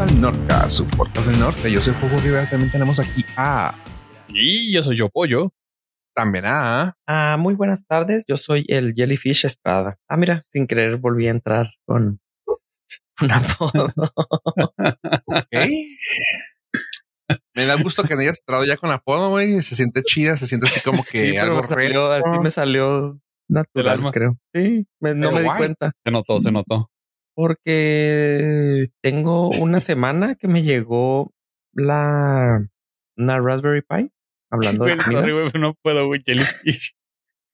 al Norca, su podcast del norte. Yo soy Fuego Rivera. También tenemos aquí a. Y yo soy yo Pollo. También a. Ah, muy buenas tardes. Yo soy el Jellyfish Estrada. Ah, mira, sin querer volví a entrar con un apodo. Me da gusto que hayas entrado ya con apodo, güey. Se siente chida, se siente así como que Sí, algo me salió, así me salió natural, creo. Sí, me- no me di cuenta. Se notó, se notó. Porque tengo una semana que me llegó la una Raspberry Pi. Hablando de comida. sorry, no puedo, güey. Jellyfish.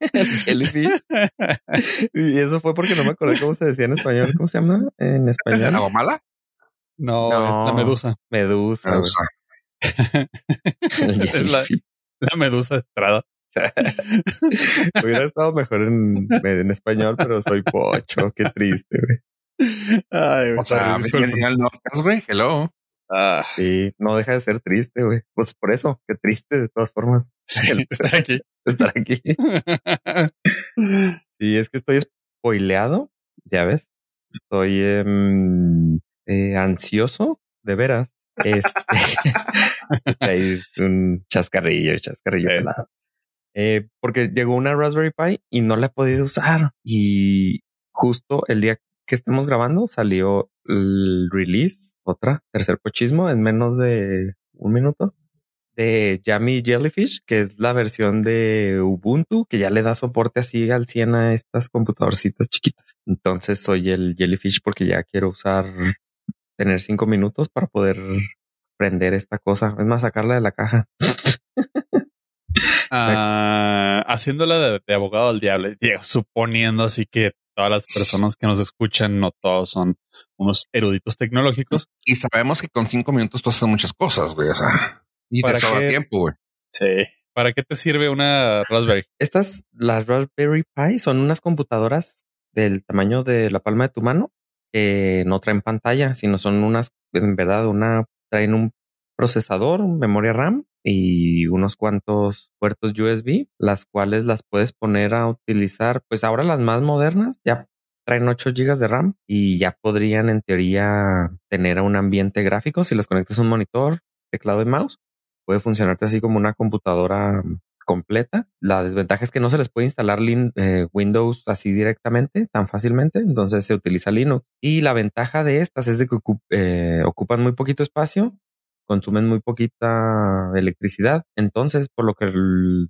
el jellyfish. Y eso fue porque no me acordé cómo se decía en español. ¿Cómo se llama en español? ¿Algo mala? No, No. es la medusa. Medusa. Es la, la medusa estrada. Hubiera estado mejor en, en español, pero soy pocho. Qué triste, güey. Ay, O sea, sorry, disculpa. bienvenido al Norcas, güey. Hello. Ah, Sí, no deja de ser triste, güey. Pues por eso, qué triste de todas formas sí, estar aquí. estar aquí. Sí, es que estoy spoileado, ya ves. Estoy em, eh, ansioso, de veras. Este, ahí es un chascarrillo, chascarrillo Eh. pelado. Eh, porque llegó una Raspberry Pi y no la he podido usar. Y justo el día que estamos grabando salió el release, otra, tercer pochismo en menos de un minuto de Yummy Jellyfish, que es la versión de Ubuntu, que ya le da soporte así al 100 a estas computadorcitas chiquitas. Entonces soy el Jellyfish porque ya quiero usar, tener cinco minutos para poder prender esta cosa. Es más, sacarla de la caja. Ah, haciéndola de, abogado al diablo, suponiendo así que todas las personas que nos escuchan, no todos son unos eruditos tecnológicos. Y sabemos que con cinco minutos tú haces muchas cosas, güey. O sea, y te ¿Para sobra qué? tiempo, güey. Sí. ¿Para qué te sirve una Raspberry? Estas, las Raspberry Pi, son unas computadoras del tamaño de la palma de tu mano que no traen pantalla, sino son unas, en verdad, una, traen un procesador, memoria RAM y unos cuantos puertos USB, las cuales las puedes poner a utilizar, pues ahora las más modernas ya traen 8 GB de RAM y ya podrían en teoría tener un ambiente gráfico si las conectas a un monitor, teclado y mouse. Puede funcionarte así como una computadora completa. La desventaja es que no se les puede instalar eh, Windows así directamente, tan fácilmente, entonces se utiliza Linux. Y la ventaja de estas es de que eh, ocupan muy poquito espacio, consumen muy poquita electricidad, entonces por lo que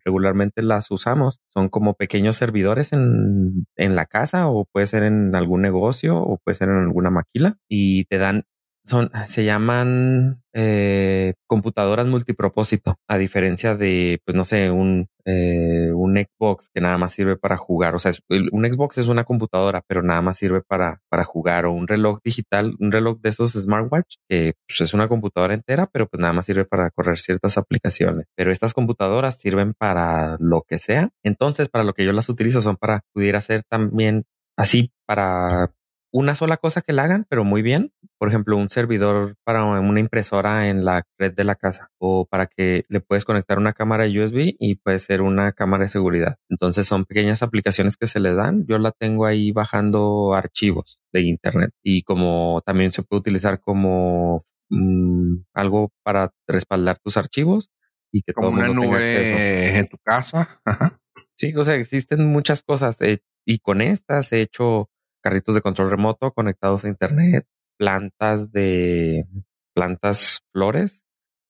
regularmente las usamos son como pequeños servidores en, en la casa o puede ser en algún negocio o puede ser en alguna maquila y te dan son, se llaman eh, computadoras multipropósito, a diferencia de, pues no sé, un, eh, un Xbox que nada más sirve para jugar. O sea, un Xbox es una computadora, pero nada más sirve para, para jugar. O un reloj digital, un reloj de esos smartwatch, que pues, es una computadora entera, pero pues nada más sirve para correr ciertas aplicaciones. Pero estas computadoras sirven para lo que sea. Entonces, para lo que yo las utilizo son para, pudiera ser también así para una sola cosa que la hagan, pero muy bien. Por ejemplo, un servidor para una impresora en la red de la casa o para que le puedes conectar una cámara USB y puede ser una cámara de seguridad. Entonces son pequeñas aplicaciones que se le dan. Yo la tengo ahí bajando archivos de internet y como también se puede utilizar como mm, algo para respaldar tus archivos y que Como todo una mundo tenga acceso. nube en tu casa. Ajá. Sí, o sea, existen muchas cosas eh, y con estas he hecho carritos de control remoto conectados a internet, plantas de plantas flores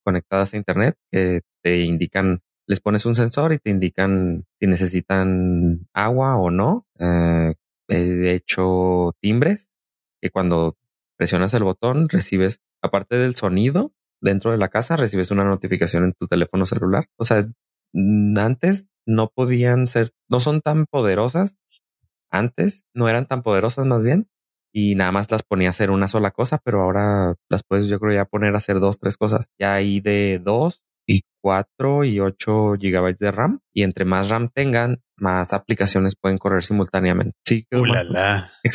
conectadas a internet que te indican, les pones un sensor y te indican si necesitan agua o no. Eh, he hecho timbres que cuando presionas el botón recibes, aparte del sonido dentro de la casa, recibes una notificación en tu teléfono celular. O sea, antes no podían ser, no son tan poderosas. Antes no eran tan poderosas más bien y nada más las ponía a hacer una sola cosa, pero ahora las puedes yo creo ya poner a hacer dos, tres cosas. Ya hay de dos y cuatro y ocho gigabytes de RAM y entre más RAM tengan, más aplicaciones pueden correr simultáneamente. Sí, quedó la.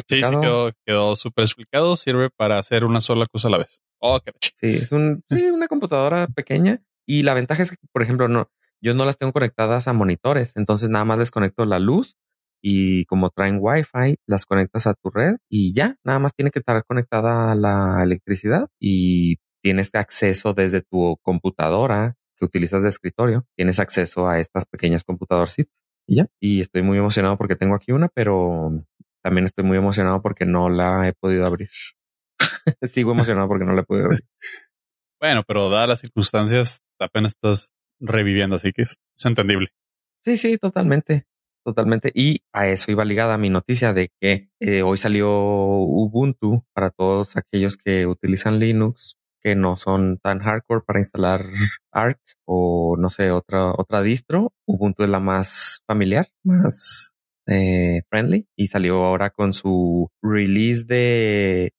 Sí, quedó, quedó súper explicado. Sirve para hacer una sola cosa a la vez. Oh, qué ch- Sí, es un, sí, una computadora pequeña y la ventaja es que, por ejemplo, no, yo no las tengo conectadas a monitores, entonces nada más les conecto la luz y como traen Wi-Fi, las conectas a tu red y ya, nada más tiene que estar conectada a la electricidad y tienes acceso desde tu computadora que utilizas de escritorio, tienes acceso a estas pequeñas computadorcitas y ya. Y estoy muy emocionado porque tengo aquí una, pero también estoy muy emocionado porque no la he podido abrir. Sigo emocionado porque no la he podido abrir. Bueno, pero dadas las circunstancias, apenas estás reviviendo, así que es, entendible. Sí, sí, totalmente. Totalmente. Y a eso iba ligada mi noticia de que eh, hoy salió Ubuntu para todos aquellos que utilizan Linux, que no son tan hardcore para instalar Arc o no sé, otra, otra distro. Ubuntu es la más familiar, más eh, friendly y salió ahora con su release de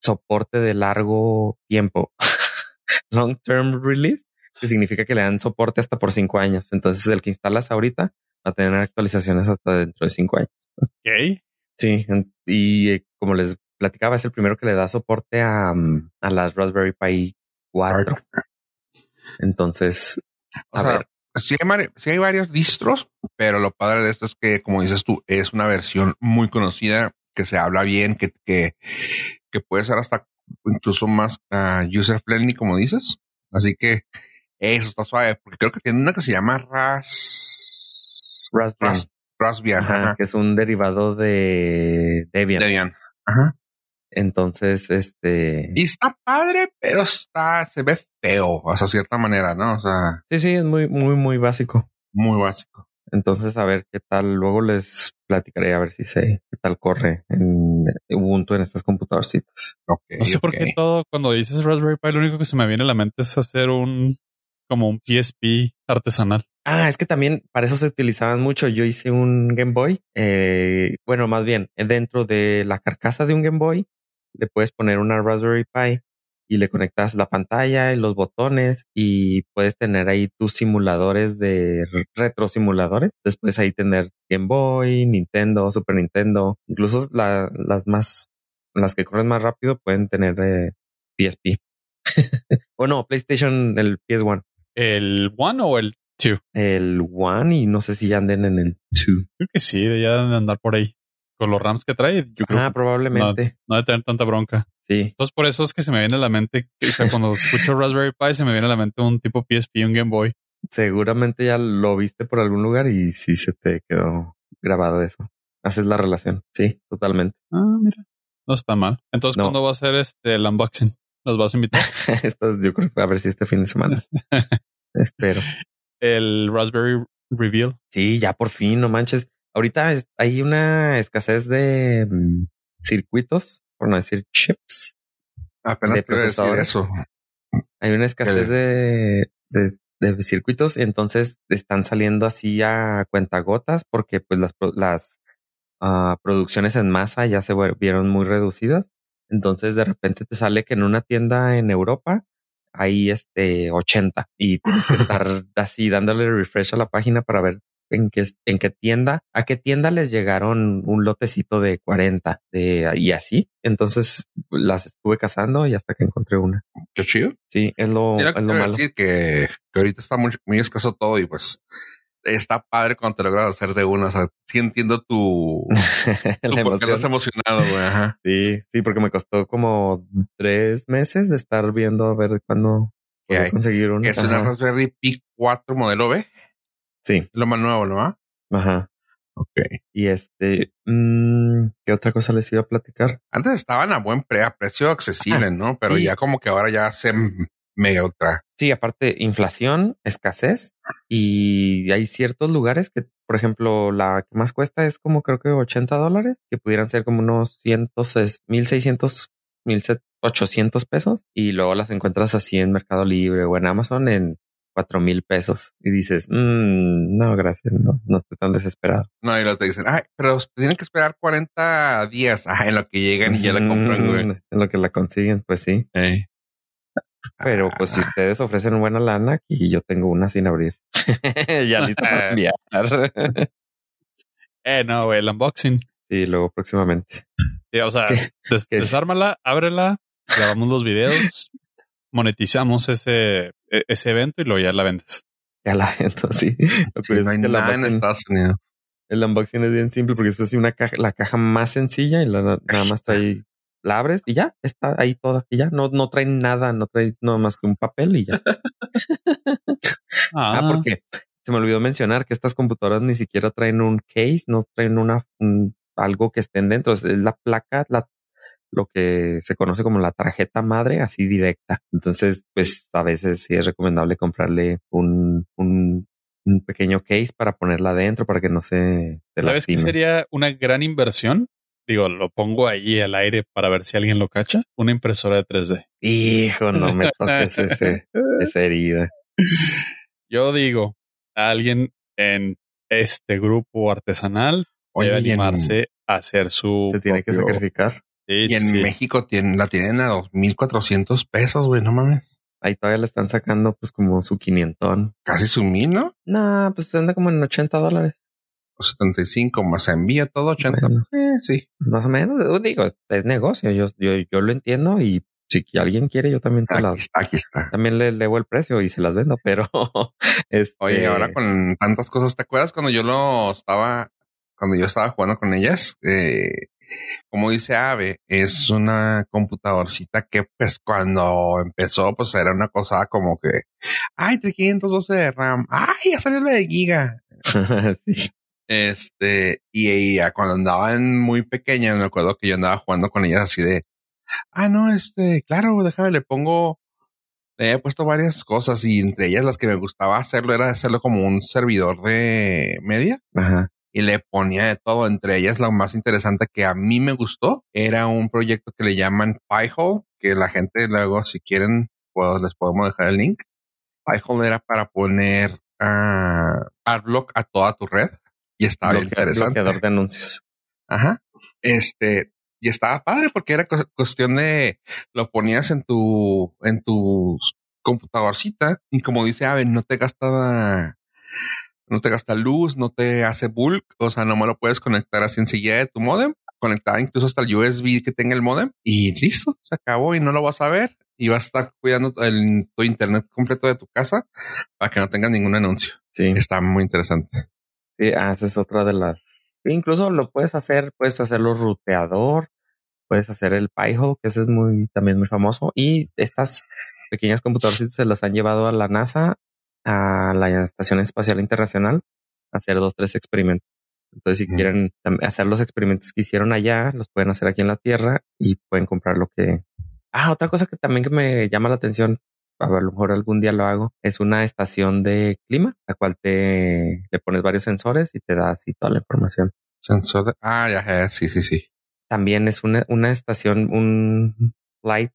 soporte de largo tiempo. long term release, que significa que le dan soporte hasta por cinco años. Entonces el que instalas ahorita a tener actualizaciones hasta dentro de cinco años. Ok. Sí, y eh, como les platicaba, es el primero que le da soporte a, mm, a las Raspberry Pi 4. Entonces, a ver. Sí hay, hay, varios distros, pero lo padre de esto es que, como dices tú, es una versión muy conocida, que se habla bien, que, que, que puede ser hasta incluso más uh, user friendly, como dices. Así que eso está suave, porque creo que tiene una que se llama Ras... Raspbian. Raspbian, que es un derivado de Debian. Debian. Ajá. Entonces, este. Y está padre, pero está, se ve feo, o sea, cierta manera, ¿no? O sea. Sí, sí, es muy, muy, muy básico. Muy básico. Entonces, a ver qué tal. Luego les platicaré a ver si sé qué tal corre en Ubuntu en estas computadorcitas. no sé por qué todo, cuando dices Raspberry Pi, lo único que se me viene a la mente es hacer un como un PSP artesanal. Ah, es que también para eso se utilizaban mucho. Yo hice un Game Boy. Eh, bueno, más bien, dentro de la carcasa de un Game Boy le puedes poner una Raspberry Pi y le conectas la pantalla y los botones y puedes tener ahí tus simuladores de retro simuladores. Después ahí tener Game Boy, Nintendo, Super Nintendo, incluso las más, las que corren más rápido pueden tener PSP. o no, PlayStation, el PS1. ¿El One o el Two? El One y no sé si ya anden en el Two. Creo que sí, ya deben de andar por ahí con los RAMs que trae, yo creo ah, probablemente. No, debe tener tanta bronca. Sí. Entonces, por eso es que se me viene a la mente, o sea, cuando escucho Raspberry Pi, se me viene a la mente un tipo PSP, un Game Boy. Seguramente ya lo viste por algún lugar y sí se te quedó grabado eso. Haces la relación. Sí, totalmente. Ah, mira. No está mal. Entonces, ¿cuándo va a ser este el unboxing? ¿Los vas a invitar? Estas, yo creo que a ver si este fin de semana. Espero. El Raspberry Reveal. Sí, ya por fin, no manches. Ahorita hay una escasez de mm, circuitos, por no decir chips. Apenas de decir eso. Hay una escasez de, de, de, circuitos, entonces están saliendo así a cuentagotas porque pues las, las uh, producciones en masa ya se vieron muy reducidas. Entonces de repente te sale que en una tienda en Europa hay este 80 y tienes que estar así dándole refresh a la página para ver en qué, en qué tienda, a qué tienda les llegaron un lotecito de 40 de, y así. Entonces las estuve cazando y hasta que encontré una. Qué chido. Sí, es lo, es lo malo. decir que, que, ahorita está muy, muy escaso todo y pues está padre cuando te logras hacer de una. O sea, sí entiendo tu, tu porque has emocionado, güey. Ajá. Sí, sí, porque me costó como tres meses de estar viendo a ver cuándo conseguir una. Es una Raspberry Pi 4 modelo B. Sí. Lo más nuevo, ¿no? Ajá. Ok. Y este, mmm, ¿qué otra cosa les iba a platicar? Antes estaban a buen pre a precio accesible, ¿no? Pero ya como que ahora ya se mega ultra. Sí, aparte, inflación, escasez y hay ciertos lugares que, por ejemplo, la que más cuesta es como creo que 80 dólares, que pudieran ser como unos 100, 1600, 1800 pesos y luego las encuentras así en Mercado Libre o en Amazon en cuatro mil pesos y dices, mmm, no, gracias, no, no estoy tan desesperado. No, y luego te dicen, ay, pero tienen que esperar 40 días ah, en lo que llegan y ya la compran, güey. En lo que la consiguen, pues sí. Pero pues si ah. ustedes ofrecen buena lana, y yo tengo una sin abrir. ya listo para enviar. eh, no, güey, el unboxing. Sí, luego próximamente. Sí, o sea, desármala, ábrela, grabamos los videos, monetizamos ese, e, ese evento y luego ya la vendes. Ya la vendo, sí. no hay nada en Estados Unidos. El unboxing es bien simple porque es así una caja, la caja más sencilla y la, nada más trae, la abres y ya está ahí toda y ya no, no trae nada, no trae nada más que un papel y ya. ah, Ah, porque se me olvidó mencionar que estas computadoras ni siquiera traen un case, no traen una un- algo que estén dentro, es la placa, la lo que se conoce como la tarjeta madre, así directa. Entonces, pues a veces sí es recomendable comprarle un, un, un pequeño case para ponerla adentro para que no se, se ¿Sabes qué lastime. sería una gran inversión? Digo, lo pongo ahí al aire para ver si alguien lo cacha. Una impresora de 3D. Hijo, no me toques ese, esa herida. Yo digo, alguien en este grupo artesanal Oye, debe en- animarse a hacer su. Se tiene que sacrificar. Sí, Y sí, en sí. México tienen, la tienen a 2.400 pesos, güey, no mames. Ahí todavía le están sacando pues como su quinientón. Casi su mil, ¿no? No, pues anda como en 80 dólares. O 75 más envía todo 80. Bueno. Eh, sí. Pues más o menos. Yo Digo, es negocio. Yo, yo, yo lo entiendo y si alguien quiere, yo también te Aquí las, está, aquí está. también le elevo el precio y se las vendo, pero este, Oye, ahora con tantas cosas, ¿te acuerdas cuando yo lo estaba, cuando yo estaba jugando con ellas? Eh, como dice Ave, es una computadorcita que pues cuando empezó pues era una cosa como que, ay, 512 de RAM, ay, ya salió la de Giga. sí. Este, y, ya cuando andaban muy pequeñas, me acuerdo que yo andaba jugando con ellas así de, ah, no, este, claro, déjame, le pongo, le he puesto varias cosas y entre ellas las que me gustaba hacerlo era hacerlo como un servidor de media Ajá. y le ponía de todo. Entre ellas, lo más interesante que a mí me gustó era un proyecto que le llaman Piehole, que la gente luego, si quieren, pues les podemos dejar el link. Piehole era para poner uh, adblock a toda tu red y estaba bien Bloquea- interesante. bloqueador de anuncios. Ajá. Este, y estaba padre porque era cu- cuestión de lo ponías en tu, en tu computadorcita y como dice Ave, no te gasta, no te gasta luz, no te hace bulk, o sea, no me lo puedes conectar así enseguida de tu modem, conectar incluso hasta el USB que tenga el modem y listo, se acabó y no lo vas a ver y vas a estar cuidando el, tu internet completo de tu casa para que no tengas ningún anuncio. Sí. Está muy interesante. Sí, ah, esa es otra de las. Incluso lo puedes hacer, puedes hacerlo ruteador, puedes hacer el Pi-hole, que ese es muy, también muy famoso. Y estas pequeñas computadoras se las han llevado a la NASA, a la Estación Espacial Internacional, a hacer dos, tres experimentos. Entonces, si quieren hacer los experimentos que hicieron allá, los pueden hacer aquí en la Tierra y pueden comprar lo que. Ah, otra cosa que también que me llama la atención, a lo mejor algún día lo hago, es una estación de clima, la cual te le pones varios sensores y te da así toda la información. Sensor de, ah, ya, ya, sí, sí, sí. También es una, una estación, un flight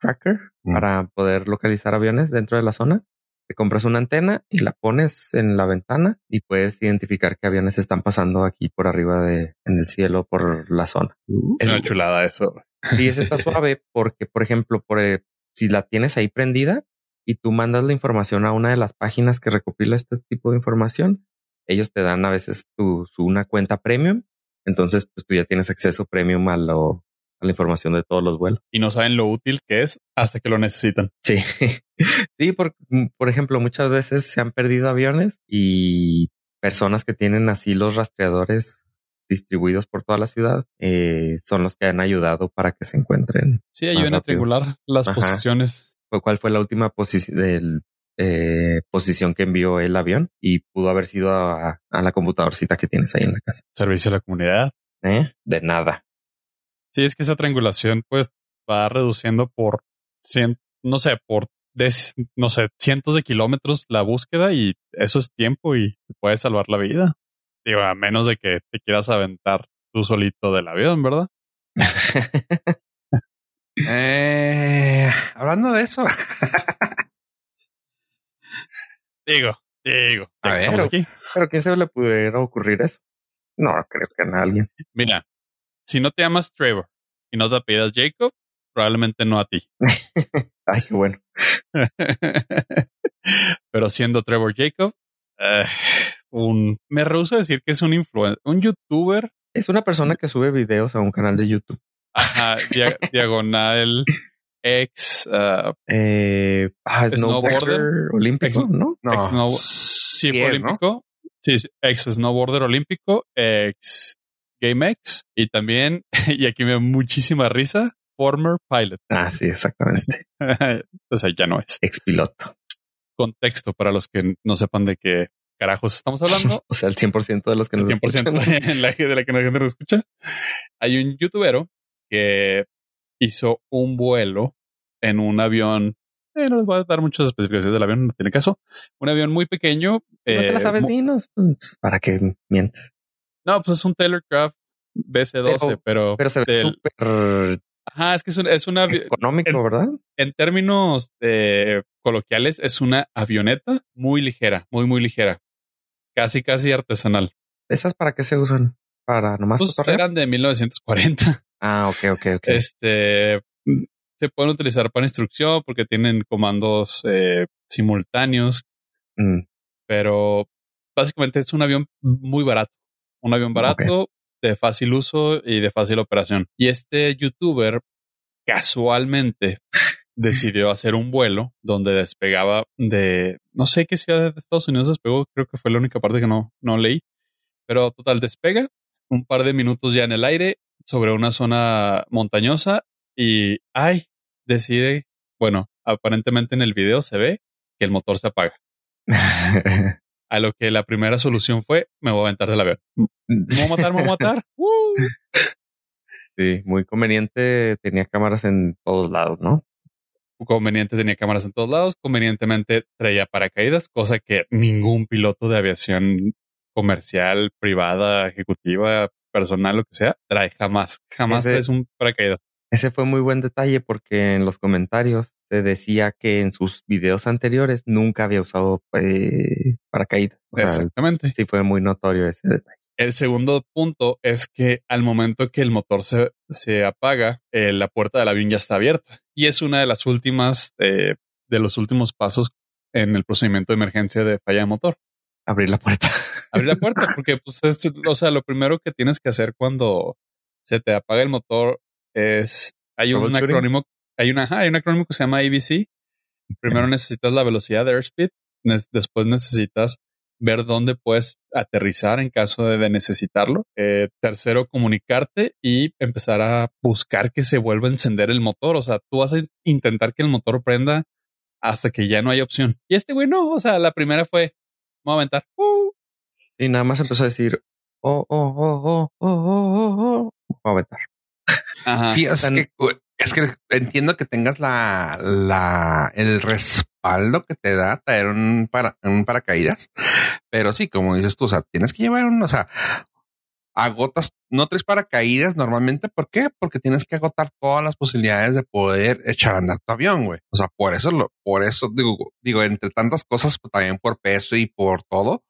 tracker Mm. para poder localizar aviones dentro de la zona. Te compras una antena y la pones en la ventana y puedes identificar qué aviones están pasando aquí por arriba de en el cielo por la zona. Es Es- una chulada eso. Y esa está suave porque, por ejemplo, por, eh, si la tienes ahí prendida y tú mandas la información a una de las páginas que recopila este tipo de información, ellos te dan a veces tu, su, una cuenta premium. Entonces, pues tú ya tienes acceso premium a, lo, a la información de todos los vuelos. Y no saben lo útil que es hasta que lo necesitan. Sí, sí, por, por ejemplo, muchas veces se han perdido aviones y personas que tienen así los rastreadores distribuidos por toda la ciudad eh, son los que han ayudado para que se encuentren Sí, ayudan a triangular las Ajá. posiciones. cuál fue la última posición del eh, posición que envió el avión y pudo haber sido a, a la computadorcita que tienes ahí en la casa. Servicio a la comunidad. ¿Eh? De nada. Sí, es que esa triangulación pues va reduciendo por cien, no sé, por des- no sé, cientos de kilómetros la búsqueda y eso es tiempo y te puede salvar la vida. Digo, a menos de que te quieras aventar tú solito del avión, ¿verdad? Eh, hablando de eso, Digo, digo, A ver. estamos aquí. Pero quién se le pudiera ocurrir eso. No creo que a alguien. Mira, si no te llamas Trevor y no te apellidas Jacob, probablemente no a ti. Ay, qué bueno. Pero siendo Trevor Jacob, eh, un, me rehuso a decir que es un influencer, un youtuber, Es una persona que sube videos a un canal de YouTube. ajá, dia- diagonal ex, ah, Eh, ah, Snowboarder. olímpico, Ex- ¿no? no, ex no, sí ¿no? olímpico, Sí, sí, ex snowboarder olímpico, ex GameX y también, y aquí me da muchísima risa, former pilot. Ah, sí, exactamente. o sea, ya no es. Ex piloto. Contexto para los que no sepan de qué carajos estamos hablando. o sea, el 100% de los que nos 100% escuchan. la, de la que la gente nos escucha. Hay un youtubero que hizo un vuelo en un avión. Eh, no les voy a dar muchas especificaciones del avión, no tiene caso. Un avión muy pequeño. Si no te la eh, sabes, dinos. Pues, ¿Para que mientes? No, pues es un Taylorcraft BC-12, Pero- pero, Pero se ve súper ajá, es que es un, es un avi- económico, ¿verdad? en términos eh, coloquiales, es una avioneta muy ligera, muy, muy ligera. Casi, casi artesanal. ¿Esas para qué se usan? ¿Para nomás Pues eran de 1940. Ah, ok, ok, ok. Este mm, se pueden utilizar para instrucción porque tienen comandos eh, simultáneos, Mm, pero básicamente es un avión muy barato. Un avión barato, de fácil uso y de fácil operación. Y este youtuber casualmente decidió hacer un vuelo donde despegaba de no sé qué ciudad de Estados Unidos despegó, creo que fue la única parte que no, no leí, pero total despega un par de minutos ya en el aire sobre una zona montañosa y ay, decide, bueno, aparentemente en el video se ve que el motor se apaga. A lo que la primera solución fue, me voy a aventar del avión. Me voy a matar, me voy a matar. ¡Uh! sí, muy conveniente. Tenía cámaras en todos lados, ¿no? Conveniente tenía cámaras en todos lados, convenientemente traía paracaídas, cosa que ningún piloto de aviación comercial, privada, ejecutiva, personal, lo que sea, trae jamás. Jamás traes un paracaídas. Ese fue muy buen detalle porque en los comentarios se decía que en sus videos anteriores nunca había usado eh, paracaídas. O sea, Exactamente. sí fue muy notorio ese detalle. El segundo punto es que al momento que el motor se, se apaga, eh, la puerta del avión ya está abierta. Y es una de las últimas, eh, de los últimos pasos en el procedimiento de emergencia de falla de motor. Abrir la puerta. Abrir la puerta, porque pues es, o sea, lo primero que tienes que hacer cuando se te apaga el motor es, hay un acrónimo, hay una, ajá, hay un acrónimo que se llama ABC. Primero necesitas la velocidad de airspeed, después necesitas ver dónde puedes aterrizar en caso de, de necesitarlo. Eh, tercero, comunicarte y empezar a buscar que se vuelva a encender el motor. O sea, tú vas a intentar que el motor prenda hasta que ya no hay opción. Y este güey no, o sea, la primera fue, me voy a aventar. Uh, Y nada más empezó a decir, oh, oh, oh, oh, oh, oh, oh, oh. Voy a aventar. Ajá. Sí, es tan- que, es que entiendo que tengas la, el respaldo que te da traer un, para, un paracaídas, pero sí, como dices tú, o sea, tienes que llevar un, o sea, agotas, no tres paracaídas normalmente. ¿Por qué? Porque tienes que agotar todas las posibilidades de poder echar a andar tu avión, güey. O sea, por eso lo, por eso digo, digo, entre tantas cosas, pues, también por peso y por todo,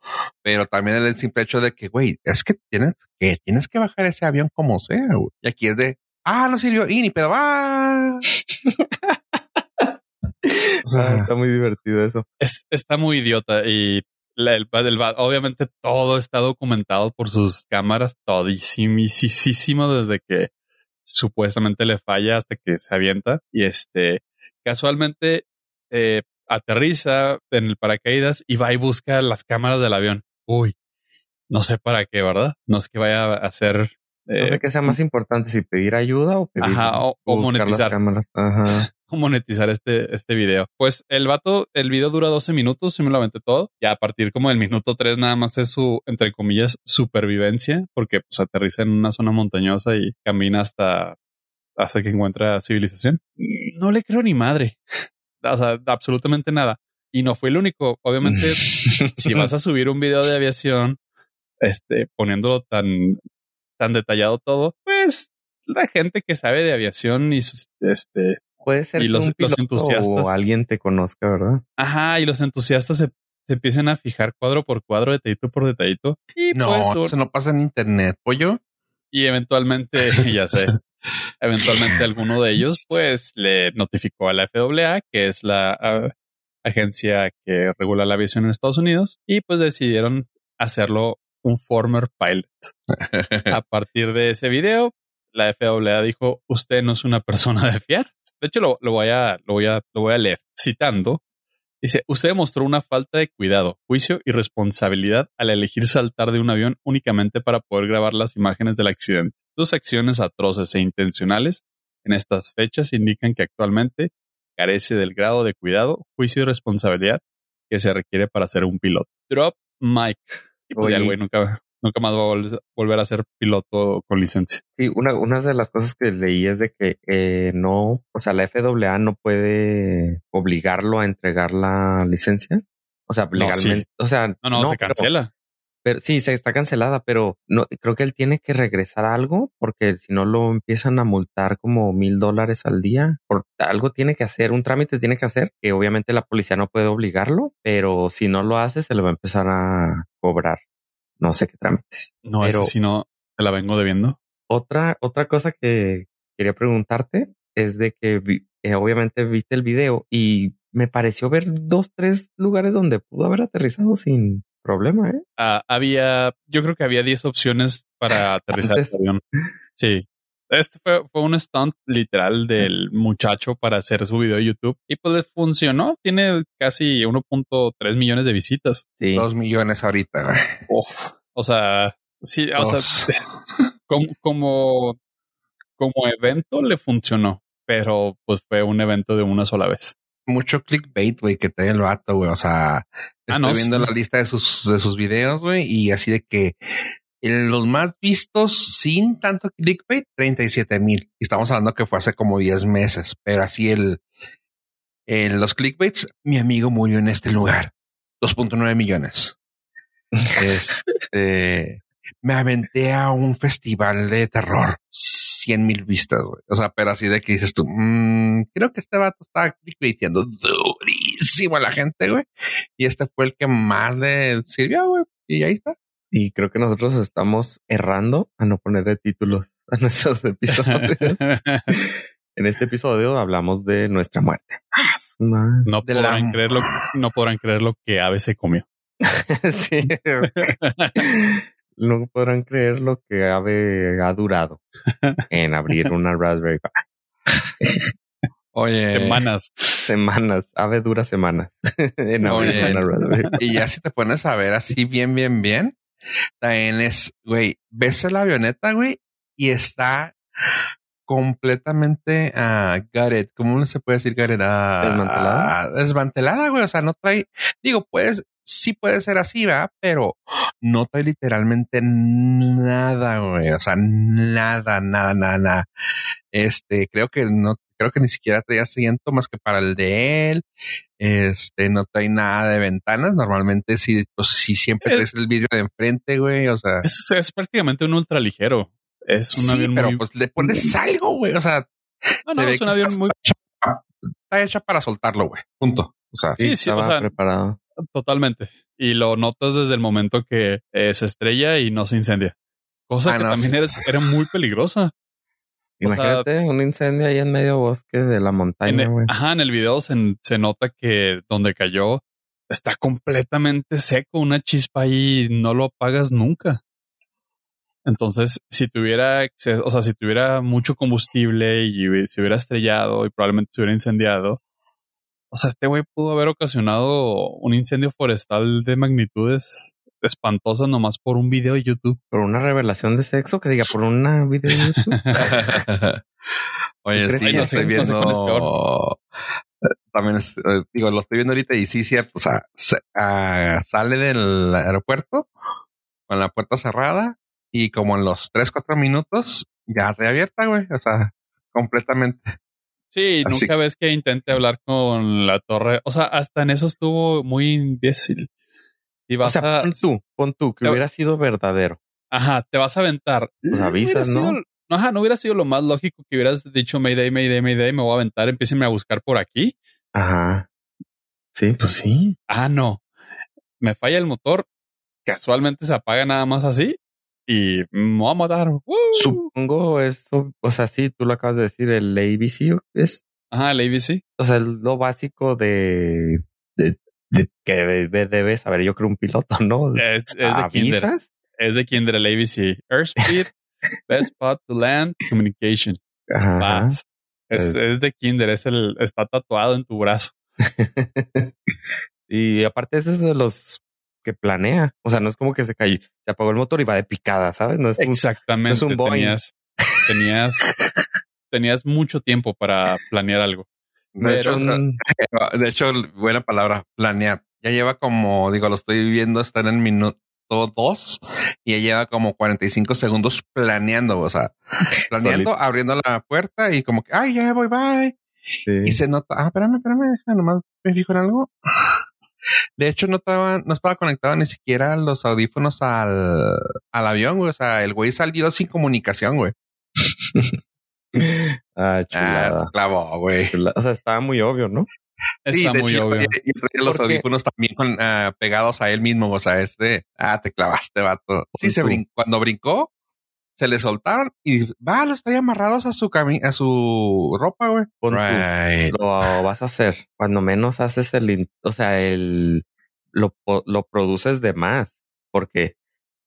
pero también el simple hecho de que, güey, es que tienes que, tienes que bajar ese avión como sea, güey. Y aquí es de, ah, no sirvió, y ni pedo, ah. O sea, Ah, está muy divertido eso. es, está muy idiota y la- el, el- obviamente todo está documentado por sus cámaras, todísimo desde que supuestamente le falla hasta que se avienta y este casualmente eh, aterriza en el paracaídas y va y busca las cámaras del avión. Uy, no sé para qué, ¿verdad? No es que vaya a hacer No eh, sé qué sea más importante, si pedir ayuda o pedir Ajá, o- o buscar las monetizar. cámaras. Ajá. monetizar este, este video. Pues el vato, el video dura 12 minutos, y me lo aventé todo. Y a partir como del minuto 3 nada más es su, entre comillas, supervivencia, porque pues aterriza en una zona montañosa y camina hasta, hasta que encuentra civilización. No le creo ni madre. O sea, absolutamente nada. Y no fue el único. Obviamente, si vas a subir un video de aviación, este, poniéndolo tan, tan detallado todo, pues la gente que sabe de aviación y este, Puede ser Y que los- un los piloto entusiastas. o alguien te conozca, ¿verdad? Ajá, y los entusiastas se, se empiezan a fijar cuadro por cuadro, detallito por detallito. Y no, pues, eso no pasa en internet, pollo. y eventualmente, ya sé, eventualmente alguno de ellos pues le notificó a la FAA, que es la agencia que regula la aviación en Estados Unidos, y pues decidieron hacerlo un former pilot. A partir de ese video, la FAA dijo, usted no es una persona de fiar. De hecho, lo, lo voy a, lo voy a, lo voy a leer citando Dice, usted demostró una falta de cuidado, juicio y responsabilidad al elegir saltar de un avión únicamente para poder grabar las imágenes del accidente. Sus acciones atroces e intencionales en estas fechas indican que actualmente carece del grado de cuidado, juicio y responsabilidad que se requiere para ser un piloto. Drop Mike. Y pues ya el Oye. güey nunca, nunca más va a vol- volver a ser piloto con licencia. Sí, una, una de las cosas que leí es de que eh, no, o sea, la FAA no puede obligarlo a entregar la licencia. O sea, No, legalmente. O sea, No, no, se pero- cancela. Pero, sí, se está cancelada, pero no creo que él tiene que regresar algo porque si no lo empiezan a multar como mil dólares al día. Por algo tiene que hacer, un trámite tiene que hacer, que obviamente la policía no puede obligarlo, pero si no lo hace, se le va a empezar a cobrar. No sé qué trámites. No, pero- ese sí no, te la vengo debiendo. Otra, otra cosa que quería preguntarte es de que vi- eh, obviamente viste el video y me pareció ver dos, tres lugares donde pudo haber aterrizado sin problema, ¿eh? Ah, había, yo creo que había 10 opciones para aterrizar el avión. Sí. Este fue, fue un stunt literal del muchacho para hacer su video de YouTube y pues le funcionó. Tiene casi 1.3 millones de visitas. Sí. Dos millones ahorita. Uf. O sea, sí, o sea, como, como, como evento le funcionó, pero pues fue un evento de una sola vez. Mucho clickbait, güey, que trae el vato, güey. O sea, estoy no, viendo sí. la lista de sus, de sus videos, güey, y así de que el- los más vistos sin tanto clickbait, 37 mil. Y estamos hablando que fue hace como 10 meses, pero así el, en los clickbaits, mi amigo murió en este lugar. 2.9 millones. Este, me aventé a un festival de terror. 100 mil vistas, güey. O sea, pero así de que dices tú, "Mm, creo que este vato estaba clickbaiteando durísimo a la gente, güey. Y este fue el que más le sirvió, güey. Y ahí está. Y creo que nosotros estamos errando a no ponerle títulos a nuestros episodios. en este episodio hablamos de nuestra muerte. Ah, no De podrán la- creer lo, no podrán creer lo que Ave se comió. sí. No podrán creer lo que Ave ha durado en abrir una Raspberry Pi. Oye. Semanas. Semanas. Ave dura semanas en abrir Oye. una Raspberry Pi. Y ya si te pones a ver así bien, bien, bien, también es, güey, ves la avioneta, güey, y está completamente uh, gutted. ¿Cómo no se puede decir gutted? Ah, ¿Desmantelada? ah, desmantelada, güey. O sea, no trae, digo, puedes, sí puede ser así, ¿verdad? Pero no trae literalmente nada, güey. O sea, nada, nada, nada, nada. Este, creo que no, creo que ni siquiera traía asiento más que para el de él. Este, no trae nada de ventanas. Normalmente sí, pues sí siempre Eh. traes el vidrio de enfrente, güey. O sea, Es, es prácticamente un ultra ligero. Es un sí, avión pero muy. pues le pones algo, güey. O sea, no, se no, ve es un avión está- muy está hecha para soltarlo, güey. Punto. O sea, Sí, sí, estaba o sea, preparado. Totalmente. Y lo notas desde el momento que eh, se estrella y no se incendia. Cosa Ah, que no, también sí. era, era muy peligrosa. O sea- Imagínate un incendio ahí en medio bosque de la En montaña, el- güey. ajá, en el video se, se nota que donde cayó está completamente seco, una chispa ahí no lo apagas nunca. Entonces, si tuviera, o sea, si tuviera mucho combustible y se hubiera estrellado y probablemente se hubiera incendiado, o sea, este güey pudo haber ocasionado un incendio forestal de magnitudes espantosas nomás por un video de YouTube. Por una revelación de sexo, que diga, por una video de YouTube. Oye, ¿Tú crees sí, lo no estoy sé- no viendo. También es- eh, digo, lo estoy viendo ahorita y sí, cierto. O sea, se- ah, sale del aeropuerto con la puerta cerrada y como en los tres, cuatro minutos ya reabierta, güey. O sea, completamente. Sí, Así- nunca ves que intente hablar con la torre. O sea, hasta en eso estuvo muy imbécil. Y O vas sea, a, pon tú, pon tú, que Te- hubiera sido verdadero. ajá, te vas a aventar. Pues avisas, ¿no? sido- Ajá, no hubiera sido lo más lógico que hubieras dicho Mayday, Mayday, Mayday, me voy a aventar, empiecen a buscar por aquí. Ajá. Sí, pues sí. Ah, no. Me falla el motor, casualmente se apaga nada más así y me voy a matar. ¡Woo! Supongo eso, o sea, sí, tú lo acabas de decir, el ABC es, Ajá, el ABC. o sea, lo básico de, de, de que debe, debe saber, yo creo, un piloto, ¿no? Es, es de Kinder. Es de Kinder el ABC. Airspeed, best spot to land, communication. Ajá. Es, Eh. es de Kinder, es el, está tatuado en tu brazo. y aparte, ese es de los que planea. O sea, no es como que se cayó, se apagó el motor y va de picada, ¿sabes? No es un- Exactamente. no es un Boeing. tenías, tenías, tenías mucho tiempo para planear algo. no un- De hecho, buena palabra, planear. Ya lleva como, digo, lo estoy viendo, está en el minuto dos y ya lleva como 45 segundos planeando, o sea, planeando, Solito. abriendo la puerta y como que, ay, ya voy, bye. sí. Y se nota, ah, espérame, espérame, deja, nomás me fijo en algo. De hecho, no estaba, no estaba conectado ni siquiera los audífonos al, al avión, güey. O sea, el güey salió sin comunicación, güey. ah, Ah, chulada. se clavó, güey. O sea, estaba muy obvio, ¿no? Está de muy hecho, obvio. Y, y los audífonos también con, ah, pegados a él mismo. O sea, este, ah, te clavaste, vato. Sí, se brincó. Cuando brincó, se le soltaron y va, los traía amarrados a su cami a su ropa, güey. Right. Lo vas a hacer. Cuando menos haces el, o sea, el, lo, lo produces de más porque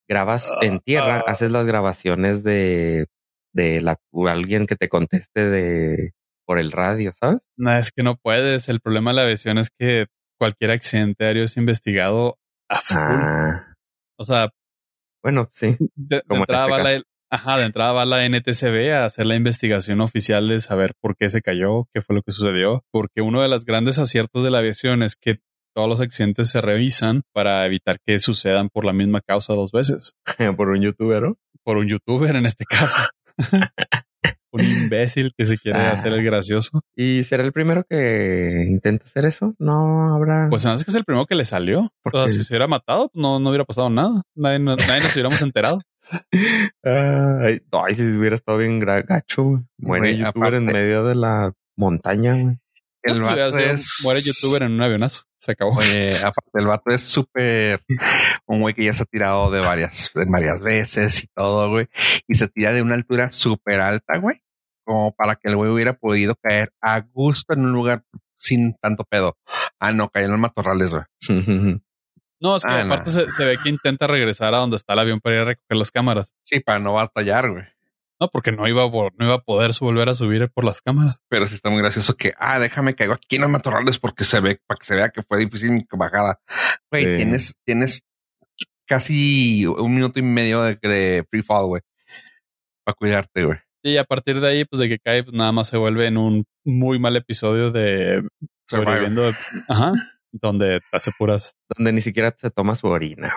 grabas en tierra, Ah. haces las grabaciones de, de la, o alguien que te conteste de, por el radio, ¿sabes? No, es que no puedes. El problema de la aviación es que cualquier accidente aéreo es investigado a full. Ah, O sea, bueno, sí. de, de Como en entrada este va la, caso. Ajá, de entrada va la NTCB a hacer la investigación oficial de saber por qué se cayó, qué fue lo que sucedió, porque uno de los grandes aciertos de la aviación es que todos los accidentes se revisan para evitar que sucedan por la misma causa dos veces. por un youtuber, ¿no? Por un youtuber en este caso. un imbécil que se quiere Ah. hacer el gracioso. ¿Y será el primero que intenta hacer eso? No habrá. Pues además que es el primero que le salió. O sea, si se hubiera matado, no, no hubiera pasado nada. Nadie, nadie nos hubiéramos enterado. Ay, ay, si hubiera estado bien gacho, güey. Muere Güey, youtuber en medio de la montaña, güey. El No, vato es... Muere youtuber en un avionazo. Se acabó. Oye, aparte el vato es súper un güey que ya se ha tirado de varias, de varias veces y todo, güey. Y se tira de una altura súper alta, güey. Como para que el güey hubiera podido caer a gusto en un lugar sin tanto pedo. Ah, no, cayó en los matorrales, güey. No, es que Ah, aparte no. se, se ve que intenta regresar a donde está el avión para ir a recoger las cámaras. Sí, para no batallar, güey. No, porque no iba a, no iba a poder volver a subir por las cámaras. Pero sí está muy gracioso que, ah, déjame caigo aquí en los matorrales porque se ve, para que se vea que fue difícil mi bajada. Güey, Sí. tienes, tienes casi un minuto y medio de, de free fall, güey. Para cuidarte, güey. Sí, y a partir de ahí, pues de que cae, pues nada más se vuelve en un muy mal episodio de sobreviviendo. de- Ajá. Donde hace puras Donde ni siquiera se toma su orina,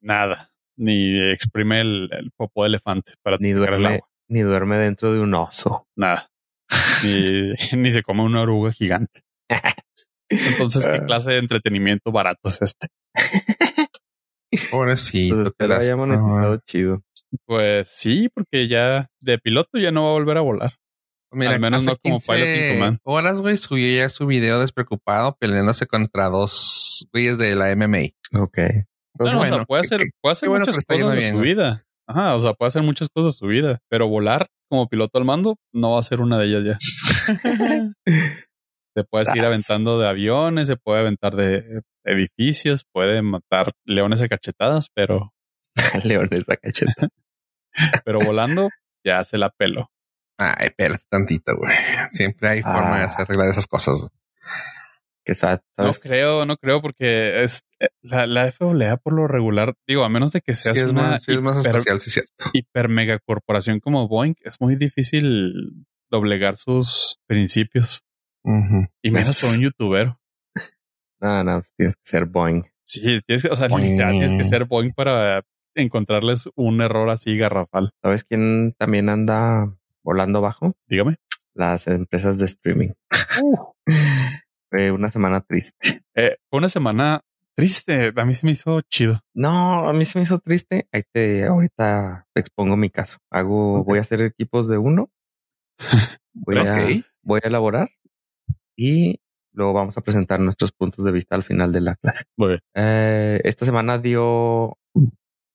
nada. Ni exprime el, el popó de elefante para Ni sacar el duerme, agua. ni duerme dentro de un oso. Nada. Ni, ni se come una oruga gigante. Entonces, ¿qué clase de entretenimiento barato es este? Pobrecito. Entonces, qué espero haya monetizado chido. Pues sí, porque ya de piloto ya no va a volver a volar. Al menos no como Pilot Command. horas, güey, subió ya su video despreocupado peleándose contra dos güeyes de la MMA. Ok. Pues Bueno, o sea, puede hacer, puede hacer bueno muchas cosas de su vida. Ajá, o sea, puede hacer muchas cosas de su vida, pero volar como piloto al mando no va a ser una de ellas ya. se puede seguir aventando de aviones, se puede aventar de edificios, puede matar leones a cachetadas, pero, León esa cacheta. pero volando ya se la pelo. Ay, espérate tantito, güey. Siempre hay forma de Ah. hacer arreglar esas cosas. güey. Que sad, No creo, no creo, porque es eh, la, la FAA por lo regular, digo, a menos de que Sí, seas es una más, sí es más hiper- especial, sí es cierto. hiper mega corporación como Boeing, es muy difícil doblegar sus principios. Ujú. Y menos por un youtuber. No, no, pues tienes que ser Boeing. Sí, tienes que, o sea, literal, tienes que ser Boeing para encontrarles un error así garrafal. ¿Sabes quién también anda volando bajo? Dígame. Las empresas de streaming. Fue una semana triste. Eh, fue una semana triste. A mí se me hizo chido. No, a mí se me hizo triste. Ahí te, ahorita expongo mi caso. Hago, voy a hacer equipos de uno. Voy a, voy a elaborar y luego vamos a presentar nuestros puntos de vista al final de la clase. Eh, esta semana dio,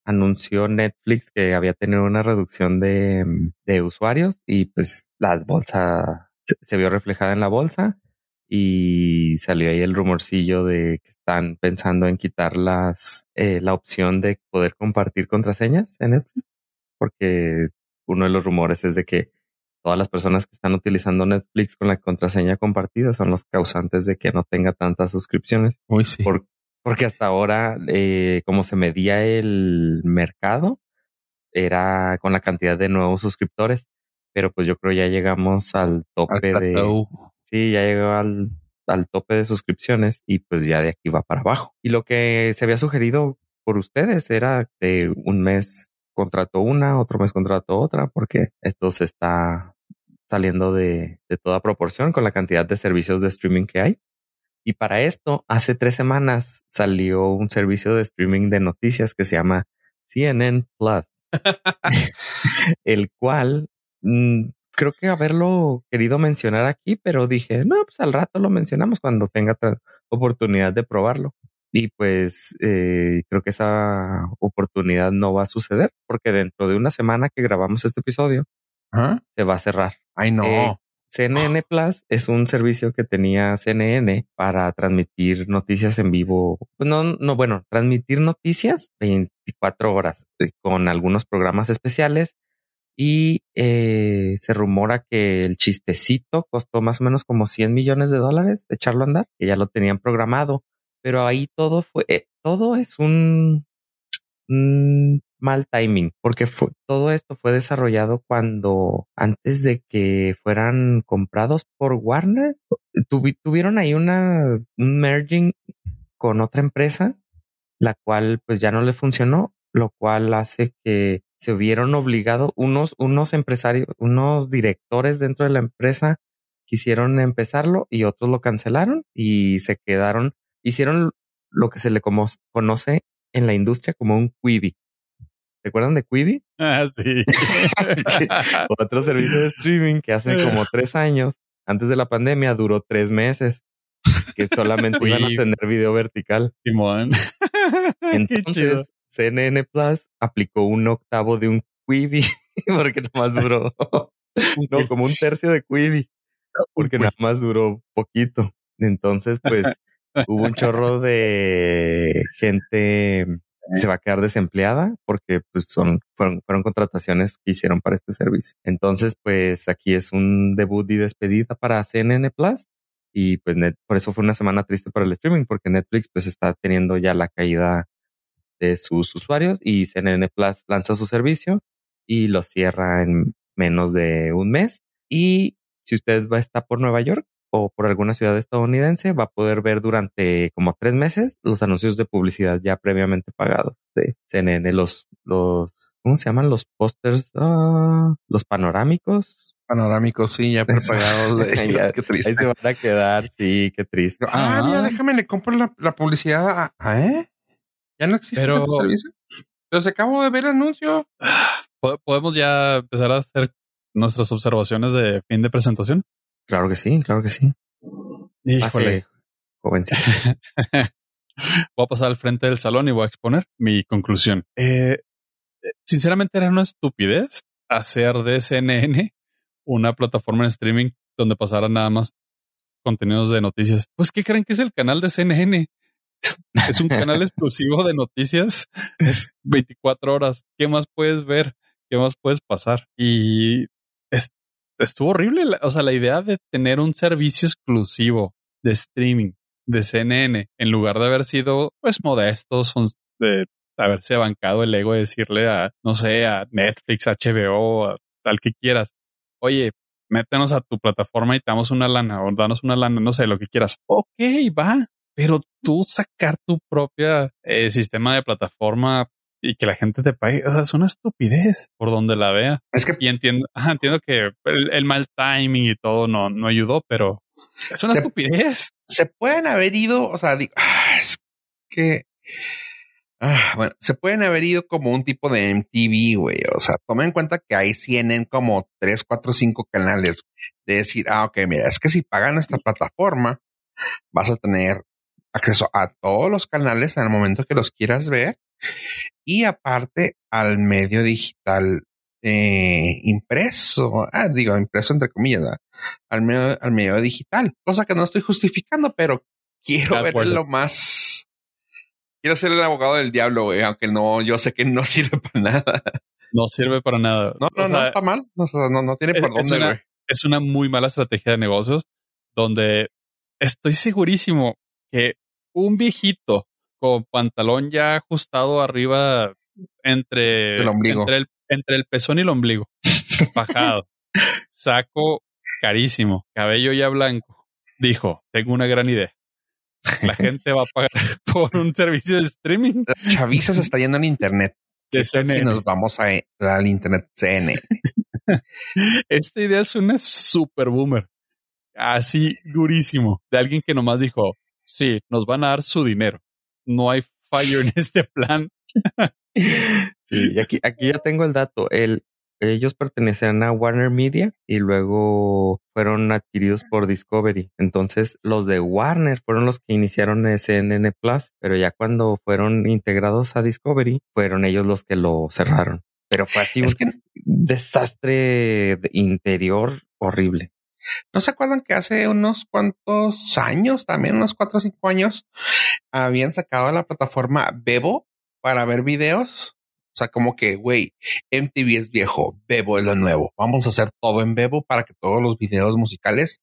anunció Netflix que había tenido una reducción de, de usuarios y pues las bolsas se, se vio reflejada en la bolsa y salió ahí el rumorcillo de que están pensando en quitar las, eh, la opción de poder compartir contraseñas en Netflix porque uno de los rumores es de que todas las personas que están utilizando Netflix con la contraseña compartida son los causantes de que no tenga tantas suscripciones. Uy, sí. Porque hasta ahora, eh, como se medía el mercado, era con la cantidad de nuevos suscriptores. Pero pues yo creo ya llegamos al tope de... Sí, ya llegó al, al tope de suscripciones y pues ya de aquí va para abajo. Y lo que se había sugerido por ustedes era de un mes contrato una, otro mes contrato otra, porque esto se está saliendo de, de toda proporción con la cantidad de servicios de streaming que hay. Y para esto, hace tres semanas salió un servicio de streaming de noticias que se llama CNN Plus, el cual mm, creo que haberlo querido mencionar aquí, pero dije, no, pues al rato lo mencionamos cuando tenga oportunidad de probarlo. Y pues eh, creo que esa oportunidad no va a suceder porque dentro de una semana que grabamos este episodio se va a cerrar. Ay, no. Eh, CNN Plus es un servicio que tenía CNN para transmitir noticias en vivo. Pues no, no, bueno, transmitir noticias 24 horas eh, con algunos programas especiales. Y se rumora que el chistecito costó más o menos como 100 millones de dólares echarlo a andar, que ya lo tenían programado pero ahí todo fue, eh, todo es un, mal timing, porque todo esto fue desarrollado cuando antes de que fueran comprados por Warner, tuvieron ahí una, un merging con otra empresa, la cual pues ya no le funcionó, lo cual hace que se hubieron obligado unos, unos empresarios, unos directores dentro de la empresa quisieron empezarlo y otros lo cancelaron y se quedaron hicieron lo que se le conoce en la industria como un Quibi. ¿Se acuerdan de Quibi? Ah, sí. Otro servicio de streaming que hace como tres años, antes de la pandemia, duró tres meses, que solamente iban a tener video vertical. Simón. Entonces, CNN Plus aplicó un octavo de un Quibi, porque nada más duró, no, como un tercio de Quibi, porque nada más duró poquito. Entonces, pues, hubo un chorro de gente se va a quedar desempleada porque pues son fueron, fueron contrataciones que hicieron para este servicio. Entonces, pues aquí es un debut y despedida para CNN Plus y pues por eso fue una semana triste para el streaming porque Netflix pues está teniendo ya la caída de sus usuarios y CNN Plus lanza su servicio y lo cierra en menos de un mes. Y si usted va a estar por Nueva York, o por alguna ciudad estadounidense, va a poder ver durante como tres meses los anuncios de publicidad ya previamente pagados de CNN, los, los, ¿cómo se llaman? Los pósters, ah, los panorámicos. Panorámicos, sí, ya prepagados. qué triste. Ahí se van a quedar, sí, qué triste. Ah, mira, déjame, le compro la, la publicidad a, ¿eh? Ya no existe Pero... ese servicio. Pero se acabo de ver el anuncio. ¿Podemos ya empezar a hacer nuestras observaciones de fin de presentación? Claro que sí, claro que sí. Híjole. jovencito. voy a pasar al frente del salón y voy a exponer mi conclusión. Eh, sinceramente era una estupidez hacer de CNN una plataforma de streaming donde pasara nada más contenidos de noticias. Pues, ¿qué creen que es el canal de CNN? es un canal exclusivo de noticias. Es 24 horas. ¿Qué más puedes ver? ¿Qué más puedes pasar? Y estuvo horrible. O sea, la idea de tener un servicio exclusivo de streaming de CNN en lugar de haber sido pues modestos, de haberse bancado el ego de decirle a, no sé, a Netflix, HBO, tal que quieras. Oye, métenos a tu plataforma y te damos una lana o danos una lana, no sé, lo que quieras. Ok, va. Pero tú sacar tu propia eh, sistema de plataforma y que la gente te pague. O sea, es una estupidez por donde la vea. Es que y entiendo, entiendo que el, mal timing y todo no, no ayudó, pero es una estupidez. Se pueden haber ido, o sea, ah, es que ah, bueno, se pueden haber ido como un tipo de MTV, güey. O sea, tomen en cuenta que hay CNN como tres, cuatro, cinco canales de decir, ah, ok, mira, es que si pagan nuestra plataforma, vas a tener acceso a todos los canales en el momento que los quieras ver y aparte al medio digital eh, impreso, ah, digo impreso entre comillas, al medio, al medio digital, cosa que no estoy justificando, pero quiero verlo más. Quiero ser el abogado del diablo, aunque no, yo sé que no sirve para nada. No sirve para nada. No, no, no está mal. No, no, tiene por dónde, güey. Es una muy mala estrategia de negocios donde estoy segurísimo que un viejito con pantalón ya ajustado arriba entre el ombligo. Entre el, entre el pezón y el ombligo, bajado, saco carísimo, cabello ya blanco, dijo, tengo una gran idea. La gente va a pagar por un servicio de streaming. Chavisa se está yendo en internet. De CNN. nos vamos a, al internet CNN. Esta idea es una super boomer. Así durísimo. De alguien que nomás dijo, sí, nos van a dar su dinero. No hay fallo en este plan. sí, aquí, aquí ya tengo el dato. El, ellos pertenecían a Warner Media y luego fueron adquiridos por Discovery. Entonces, los de Warner fueron los que iniciaron CNN Plus, pero ya cuando fueron integrados a Discovery, fueron ellos los que lo cerraron. Pero fue así un desastre interior horrible. ¿No se acuerdan que hace unos cuantos años, también unos cuatro o cinco años, habían sacado la plataforma Bebo para ver videos? O sea, como que, güey, MTV es viejo, Bebo es lo nuevo. Vamos a hacer todo en Bebo para que todos los videos musicales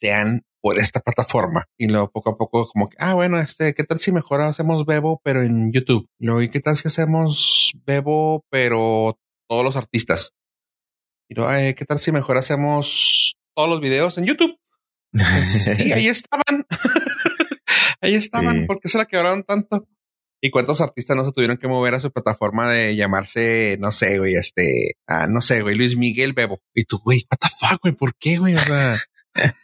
sean por esta plataforma. Y luego poco a poco como que, ah, bueno, este, ¿qué tal si mejor hacemos Bebo pero en YouTube? Luego, ¿y qué tal si hacemos Bebo pero todos los artistas? Y luego, ¿qué tal si mejor hacemos todos los videos en YouTube? sí, ahí estaban. ahí estaban. ¿Por qué se la quebraron tanto? ¿Y cuántos artistas no se tuvieron que mover a su plataforma de llamarse, no sé, güey, este, ah, no sé, güey, Luis Miguel Bebo? Y tú, güey, what the fuck, güey, ¿por qué, güey? O sea,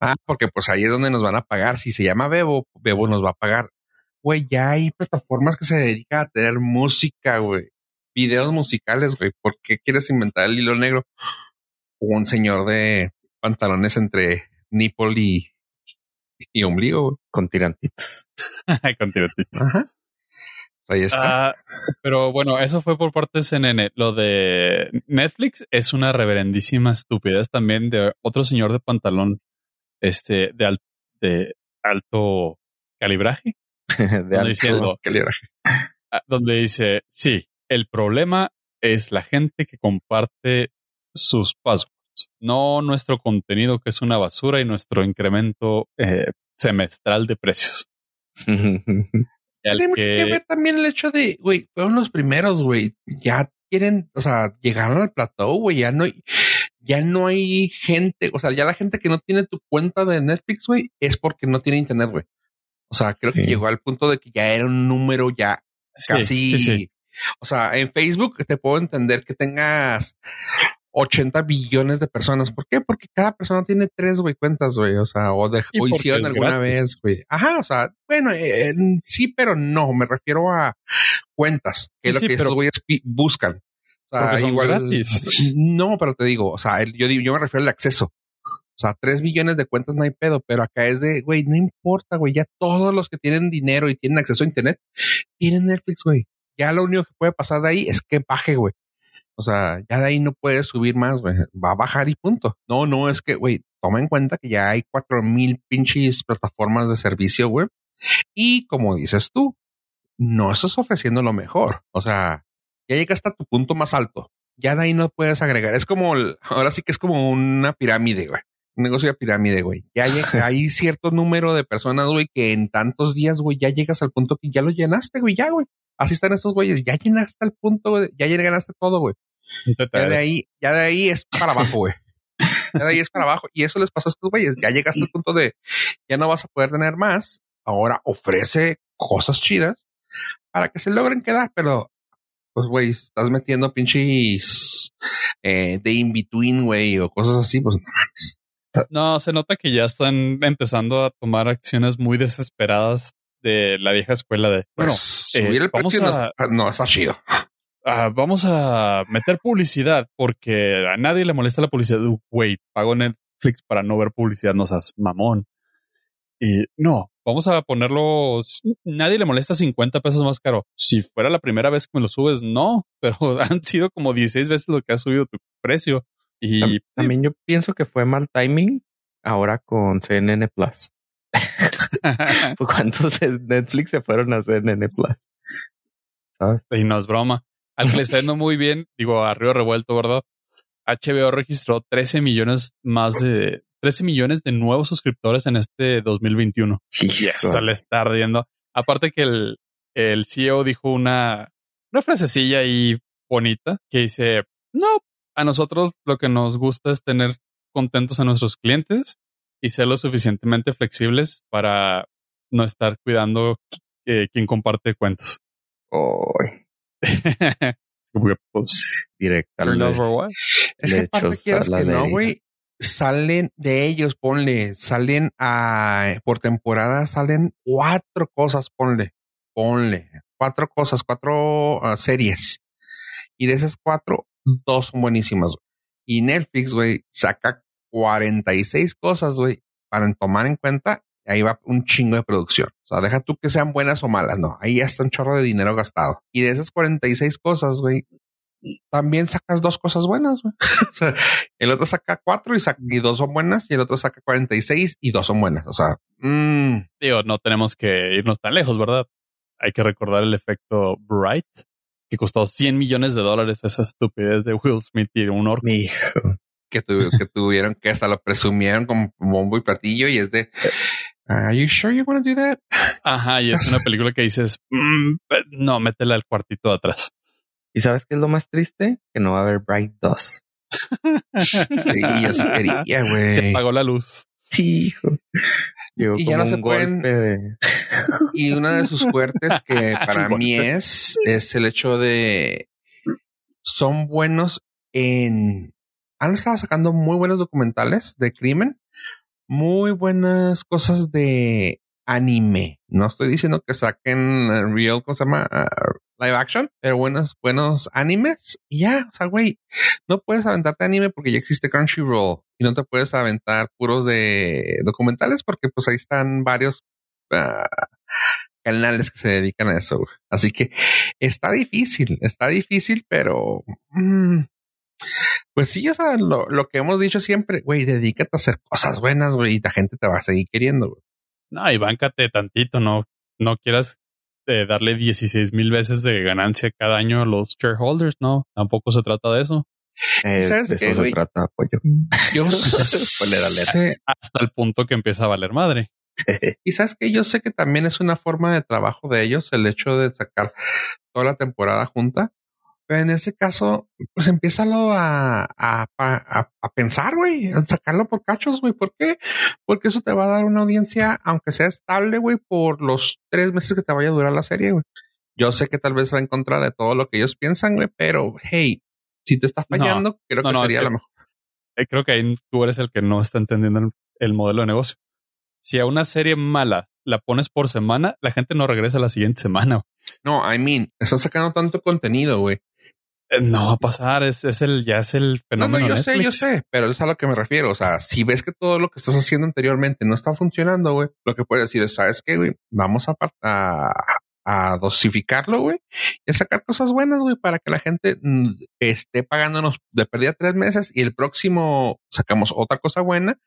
ah, porque pues ahí es donde nos van a pagar. Si se llama Bebo, Bebo nos va a pagar. Güey, ya hay plataformas que se dedican a tener música, güey. Videos musicales, güey. ¿Por qué quieres inventar el hilo negro? Un señor de pantalones entre nipple y, y ombligo, Con tirantitos. Con tirantitos. Ajá. Ahí está. Ah, pero bueno, eso fue por parte de CNN. Lo de Netflix es una reverendísima estupidez también de otro señor de pantalón, este, de, de alto calibraje. de alto calibraje. Ah, donde dice, sí, el problema es la gente que comparte sus passwords. No nuestro contenido que es una basura y nuestro incremento eh, semestral de precios. Tiene mucho que ver también el hecho de, güey, fueron los primeros, güey, ya quieren, o sea, llegaron al plateau, güey, ya no hay, ya no hay gente, o sea, ya la gente que no tiene tu cuenta de Netflix, güey, es porque no tiene internet, güey. O sea, creo que llegó al punto de que ya era un número ya casi, o sea, en Facebook te puedo entender que tengas 80 billones de personas. ¿Por qué? Porque cada persona tiene tres, güey, cuentas, güey. O sea, o, de, o hicieron alguna vez, güey. Ajá, o sea, bueno, eh, sí, pero no, me refiero a cuentas, que es lo que esos güeyes buscan. O sea, igual. Gratis. No, pero te digo, o sea, yo, yo me refiero al acceso. O sea, tres millones de cuentas no hay pedo, pero acá es de, güey, no importa, güey, ya todos los que tienen dinero y tienen acceso a Internet tienen Netflix, güey. Ya lo único que puede pasar de ahí es que baje, güey. O sea, ya de ahí no puedes subir más, güey. Va a bajar y punto. No, no, es que, güey, toma en cuenta que ya hay cuatro mil pinches plataformas de servicio, güey. Y como dices tú, no estás ofreciendo lo mejor. O sea, ya llegas hasta tu punto más alto. Ya de ahí no puedes agregar. Es como, ahora sí que es como una pirámide, güey. Un negocio de pirámide, güey. Ya hay cierto número de personas, güey, que en tantos días, güey, ya llegas al punto que ya lo llenaste, güey, ya, güey. Así están esos güeyes. Ya llenaste el punto, güey. Ya llenaste todo, güey. Ya de ahí, ya de ahí es para abajo, güey. Ya de ahí es para abajo. Y eso les pasó a estos güeyes. Ya llegaste al punto de ya no vas a poder tener más. Ahora ofrece cosas chidas para que se logren quedar, pero pues, güey, estás metiendo pinches eh, de in between, güey, o cosas así, pues no mames. No, se nota que ya están empezando a tomar acciones muy desesperadas de la vieja escuela de bueno, pues, subir el precio no, está, chido. Ah, vamos a meter publicidad porque a nadie le molesta la publicidad. Wait, pago Netflix para no ver publicidad, no seas mamón. Y no, vamos a ponerlo. Nadie le molesta 50 pesos más caro. Si fuera la primera vez que me lo subes, no, pero han sido como 16 veces lo que ha subido tu precio. Y también yo pienso que fue mal timing ahora con CNN Plus. ¿Cuántos Netflix se fueron a CNN Plus? ¿Sabes? Y no es broma. Al que le está yendo muy bien, digo, a Río Revuelto, ¿verdad? HBO registró 13 millones más de 13 millones de nuevos suscriptores en este 2021. Sí, Y eso le está ardiendo. Aparte que el, el CEO dijo una, una frasecilla ahí bonita que dice, no, a nosotros lo que nos gusta es tener contentos a nuestros clientes y ser lo suficientemente flexibles para no estar cuidando eh, quién comparte cuentas. Ay, Como que, pues, directa. turn le- over what? Es que no, güey, salen de ellos, ponle, salen a, por temporada, salen cuatro cosas, ponle, ponle, cuatro cosas, cuatro ah, series. Y de esas cuatro, dos son buenísimas. Y Netflix, güey, saca 46 cosas, güey, para tomar en cuenta. Ahí va un chingo de producción. O sea, deja tú que sean buenas o malas. No, ahí ya está un chorro de dinero gastado. Y de esas 46 cosas, güey, también sacas dos cosas buenas, güey. o sea, el otro saca cuatro y, saca, y dos son buenas, y el otro saca 46 y dos son buenas. O sea, mm, Digo, no tenemos que irnos tan lejos, ¿verdad? Hay que recordar el efecto Bright, que costó 100 millones de dólares esa estupidez de Will Smith y un orco. Hijo. que, tu- que tuvieron que hasta lo presumieron como bombo y platillo y es de, are you sure you want to do that? Ajá, y es una película que dices, "Mm, no, métela al cuartito de atrás. ¿Y sabes qué es lo más triste? Que no va a haber Bright 2. Sí, yo sí quería, güey. Se apagó la luz. Sí, hijo. Y ya no se pueden- de- Y una de sus fuertes que para mí es, es el hecho de son buenos en han estado sacando muy buenos documentales de crimen, muy buenas cosas de anime. No estoy diciendo que saquen eh, real, ¿cómo se llama? Ah, live action, pero buenos, buenos animes. Y ya, o sea, güey, no puedes aventarte anime porque ya existe Crunchyroll y no te puedes aventar puros de documentales porque pues ahí están varios ah, canales que se dedican a eso. Así que está difícil, está difícil, pero mm, pues sí, o sea, lo, lo que hemos dicho siempre, güey, dedícate a hacer cosas buenas, güey, y la gente te va a seguir queriendo. güey. No, y báncate tantito, no, no quieras eh, darle 16 mil veces de ganancia cada año a los shareholders, no, tampoco se trata de eso. Eh, ¿Sabes de qué, eso se güey? trata, apoyo. Yo sé, Hasta el punto que empieza a valer madre. y sabes que yo sé que también es una forma de trabajo de ellos el hecho de sacar toda la temporada junta. Pero en ese caso, pues empiézalo a, a, a, a pensar, güey, a sacarlo por cachos, güey. ¿Por qué? Porque eso te va a dar una audiencia, aunque sea estable, güey, por los tres meses que te vaya a durar la serie, güey. Yo sé que tal vez va en contra de todo lo que ellos piensan, güey, pero hey, si te está fallando, creo no, que no, es sería que- lo mejor. Eh, creo que ahí tú eres el que no está entendiendo el, el modelo de negocio. Si a una serie mala la pones por semana, la gente no regresa la siguiente semana. No, I mean, están sacando tanto contenido, güey. Eh, No va a pasar, es, es el, ya es el No, no, fenómeno. yo sé, yo sé, pero es a lo que me refiero. O sea, si ves que todo lo que estás haciendo anteriormente no está funcionando, güey, lo que puedes decir es, ¿sabes qué, güey? Vamos a, a, a dosificarlo, güey, y a sacar cosas buenas, güey, para que la gente mm, esté pagándonos de pérdida tres meses y el próximo sacamos otra cosa buena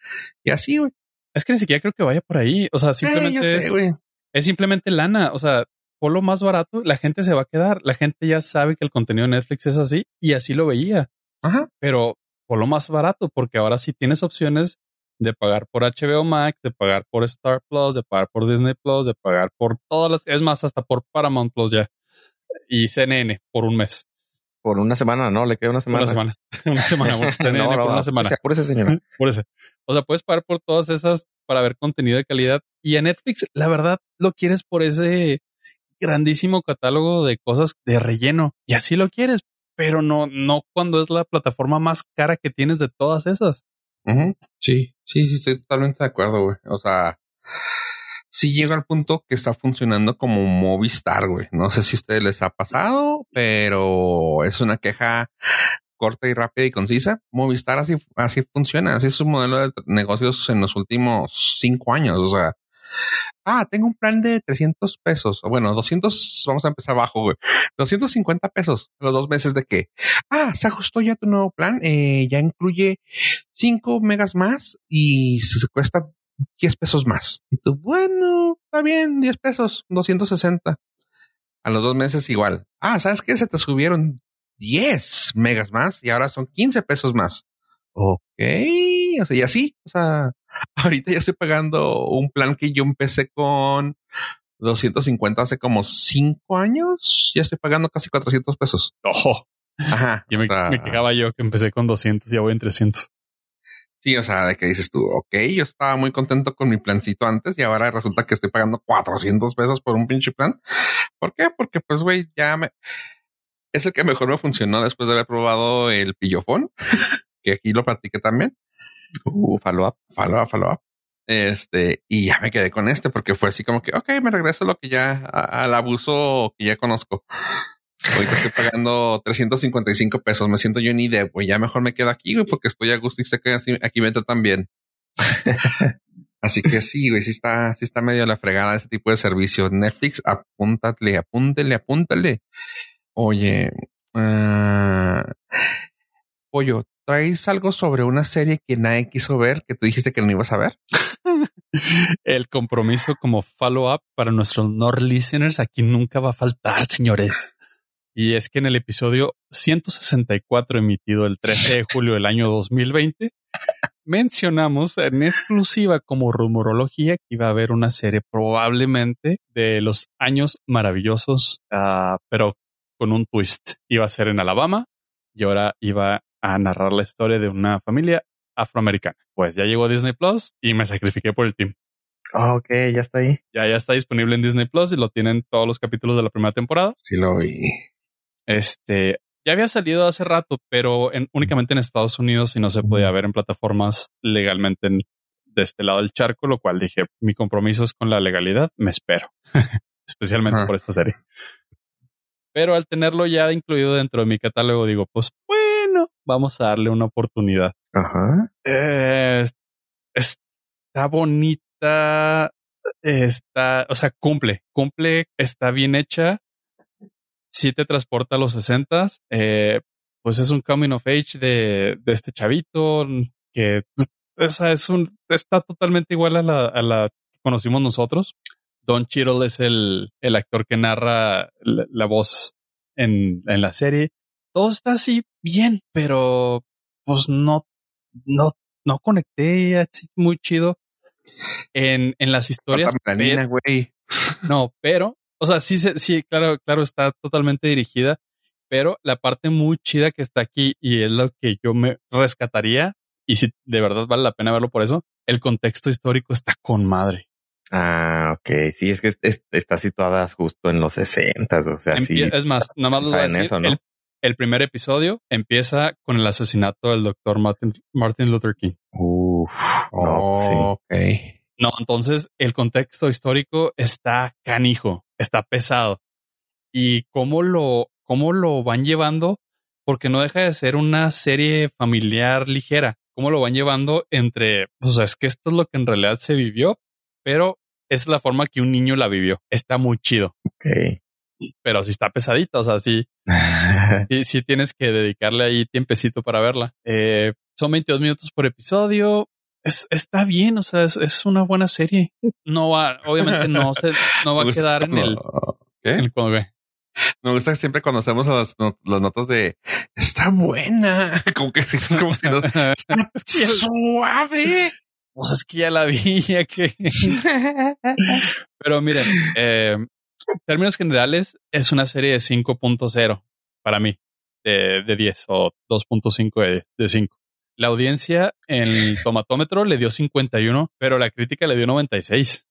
y así, güey. Es que ni siquiera creo que vaya por ahí. O sea, Eh, simplemente sé, es simplemente lana. O sea, por lo más barato, la gente se va a quedar. La gente ya sabe que el contenido de Netflix es así y así lo veía. Ajá. Pero por lo más barato, porque ahora sí tienes opciones de pagar por HBO Max, de pagar por Star Plus, de pagar por Disney Plus, de pagar por todas las, es más, hasta por Paramount Plus ya. Y CNN por un mes, Por una semana, ¿no? Le queda una semana. una semana, una semana, bueno, CNN No, no, por una no, semana. o sea, por esa señora. Por eso. O sea, puedes pagar por todas esas para ver contenido de calidad. Y a Netflix, la verdad, lo quieres por ese grandísimo catálogo de cosas de relleno. Y así lo quieres, pero no, no cuando es la plataforma más cara que tienes de todas esas. Sí, sí, sí, estoy totalmente de acuerdo, güey. O sea, sí llega al punto que está funcionando como Movistar, güey. No sé si a ustedes les ha pasado, pero es una queja corta y rápida y concisa. Movistar así, así funciona, así es su modelo de negocios en los últimos cinco años. O sea, ah, tengo un plan de 300 pesos. Bueno, 200, vamos a empezar abajo, güey. 250 pesos los dos meses de que, ah, se ajustó ya tu nuevo plan, eh, ya incluye 5 megas más y se cuesta 10 pesos más. Y tú, bueno, está bien, 10 pesos, 260 A los dos meses igual. Ah, ¿sabes qué? Se te subieron 10 megas más y ahora son 15 pesos más. Ok. O sea, y así, o sea, ahorita ya estoy pagando un plan que yo empecé con 250 hace como 5 años. Ya estoy pagando casi 400 pesos. Ojo. Ajá. Yo me, sea, me quejaba yo que empecé con 200 y ya voy en 300. Sí, o sea, de que dices tú, ok, yo estaba muy contento con mi plancito antes y ahora resulta que estoy pagando 400 pesos por un pinche plan. ¿Por qué? Porque pues, güey, ya me... Es el que mejor me funcionó después de haber probado el pillofón, que aquí lo practiqué también. Uh, follow up. Follow up, follow up. Este, y ya me quedé con este porque fue así como que, ok, me regreso lo que ya, a- al abuso que ya conozco. Ahorita estoy pagando 355 pesos. Me siento yo ni de, güey, ya mejor me quedo aquí, güey, porque estoy a gusto y sé que así, aquí me tratan bien. Así que sí, güey, sí está, sí está medio la fregada ese tipo de servicio. Netflix, apúntale, apúntale, apúntale. Oye, ah, Pollo, ¿traes algo sobre una serie que nadie quiso ver que tú dijiste que no ibas a ver? El compromiso como follow-up para nuestros Nord listeners aquí nunca va a faltar, señores. Y es que en el episodio 164 emitido el 13 de julio del año 2020, mencionamos en exclusiva como rumorología que iba a haber una serie probablemente de los años maravillosos, ah, pero con un twist. Iba a ser en Alabama y ahora iba a narrar la historia de una familia afroamericana. Pues ya llegó Disney Plus y me sacrifiqué por el team. Ah, ok, ya está ahí. Ya, ya está disponible en Disney Plus y lo tienen todos los capítulos de la primera temporada. Sí lo vi. Este ya había salido hace rato, pero en- únicamente en Estados Unidos y no se podía ver en plataformas legalmente en- de este lado del charco, lo cual dije, mi compromiso es con la legalidad, me espero, especialmente Ajá. por esta serie. Pero al tenerlo ya incluido dentro de mi catálogo, digo, pues bueno, vamos a darle una oportunidad. Ajá. Eh, está bonita, está, o sea, cumple, cumple, está bien hecha. Sí te transporta a los 60 eh, pues es un coming of age de, de este chavito que sea, es un, está totalmente igual a la, a la que conocimos nosotros. Don Cheadle es el, el actor que narra la, la voz en, en la serie. Todo está así bien, pero pues no, no, no conecté así muy chido en, en las historias. Melanina. No, pero, o sea, sí, sí, claro, claro, está totalmente dirigida, pero la parte muy chida que está aquí y es lo que yo me rescataría y si de verdad vale la pena verlo por eso, el contexto histórico está con madre. Ah, ok. Sí, es que es- es- está situada justo en los 60, o sea, sí. Empie- es más, nada más les voy a decir, eso, ¿no? el, el primer episodio empieza con el asesinato del doctor Martin, Martin Luther King. Uf, no, sí. ok. No, entonces el contexto histórico está canijo, está pesado. Y cómo lo, cómo lo van llevando, porque no deja de ser una serie familiar ligera. Cómo lo van llevando entre, o sea, es que esto es lo que en realidad se vivió, pero es la forma que un niño la vivió. Está muy chido, Ok. Pero sí está pesadita. O sea, sí, sí, sí tienes que dedicarle ahí tiempecito para verla. Eh, son 22 minutos por episodio. Es, está bien, o sea, es, es una buena serie. No va, obviamente no se, no va a quedar en el, ¿Qué? en el. Me gusta siempre cuando hacemos las, not- las notas de está buena, como que sí, como si no está suave. Pues es que ya la vi, ya que. Pero miren, eh, términos generales, es una serie de 5.0 para mí, de, de 10 o 2.5 de, de 5. La audiencia en el tomatómetro le dio 51, pero la crítica le dio 96.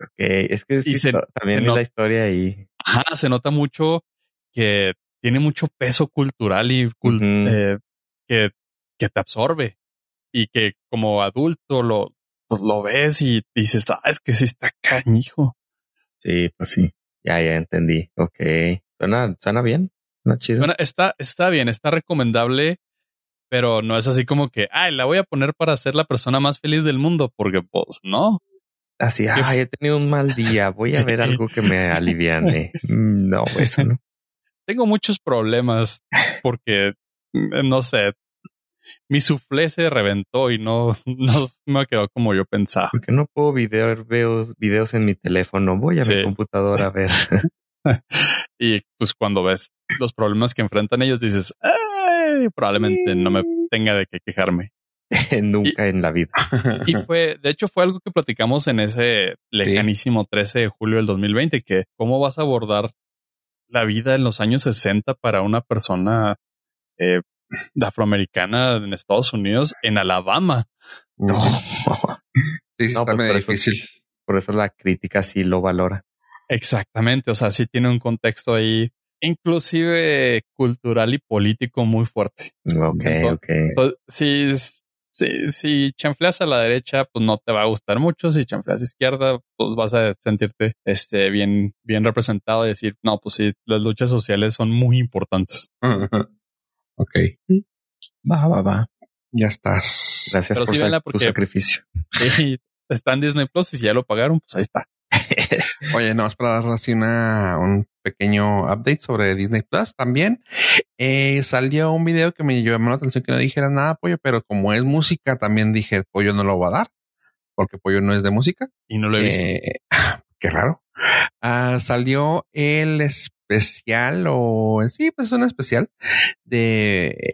Ok, es que sí, Y se- también se not- la historia ahí. Ajá, se nota mucho que tiene mucho peso cultural y eh, que, que te absorbe y que como adulto lo, pues lo ves y dices, ah, es que sí está cañijo. Sí, pues sí. Ya, ya entendí. Ok. Suena, suena bien. Suena chido. Bueno, está, está bien, está recomendable, pero no es así como que, ay, la voy a poner para ser la persona más feliz del mundo, porque pues no. Así, ay, he tenido un mal día. Voy a ver algo que me aliviane. Mm, No, eso no. Tengo muchos problemas porque, mm, no sé, mi suflé se reventó y no, no me quedó como yo pensaba. Porque no puedo ver videos, videos en mi teléfono. Voy a mi computadora a ver. Y pues cuando ves los problemas que enfrentan ellos, dices, Ay, probablemente no me tenga de qué quejarme. Nunca en la vida. Y fue, de hecho, fue algo que platicamos en ese lejanísimo 13 de julio del 2020, que cómo vas a abordar la vida en los años 60 para una persona eh, afroamericana en Estados Unidos, en Alabama. No. Sí, sí No, está pues, medio por eso- difícil. Por eso la crítica sí lo valora. Exactamente, o sea, sí tiene un contexto ahí, inclusive cultural y político muy fuerte. Ok, Entonces- ok. Entonces, si, si, si chanfleas a la derecha, pues no te va a gustar mucho. Si chanfleas a la izquierda, pues vas a sentirte este, bien, bien representado y decir, no, pues sí, las luchas sociales son muy importantes. Ok, Va, va, va. ya estás. Gracias Pero por sí, sa- tu sacrificio. Y está en Disney Plus y si ya lo pagaron, pues ahí está. Oye, no, para dar así una, un pequeño update sobre Disney Plus también. Eh, salió un video que me llamó la atención que no dijera nada, pollo, pero como es música, también dije, pollo no lo va a dar, porque pollo no es de música. Y no lo he visto. Eh, qué raro. Ah, salió el especial o sí, pues un especial de,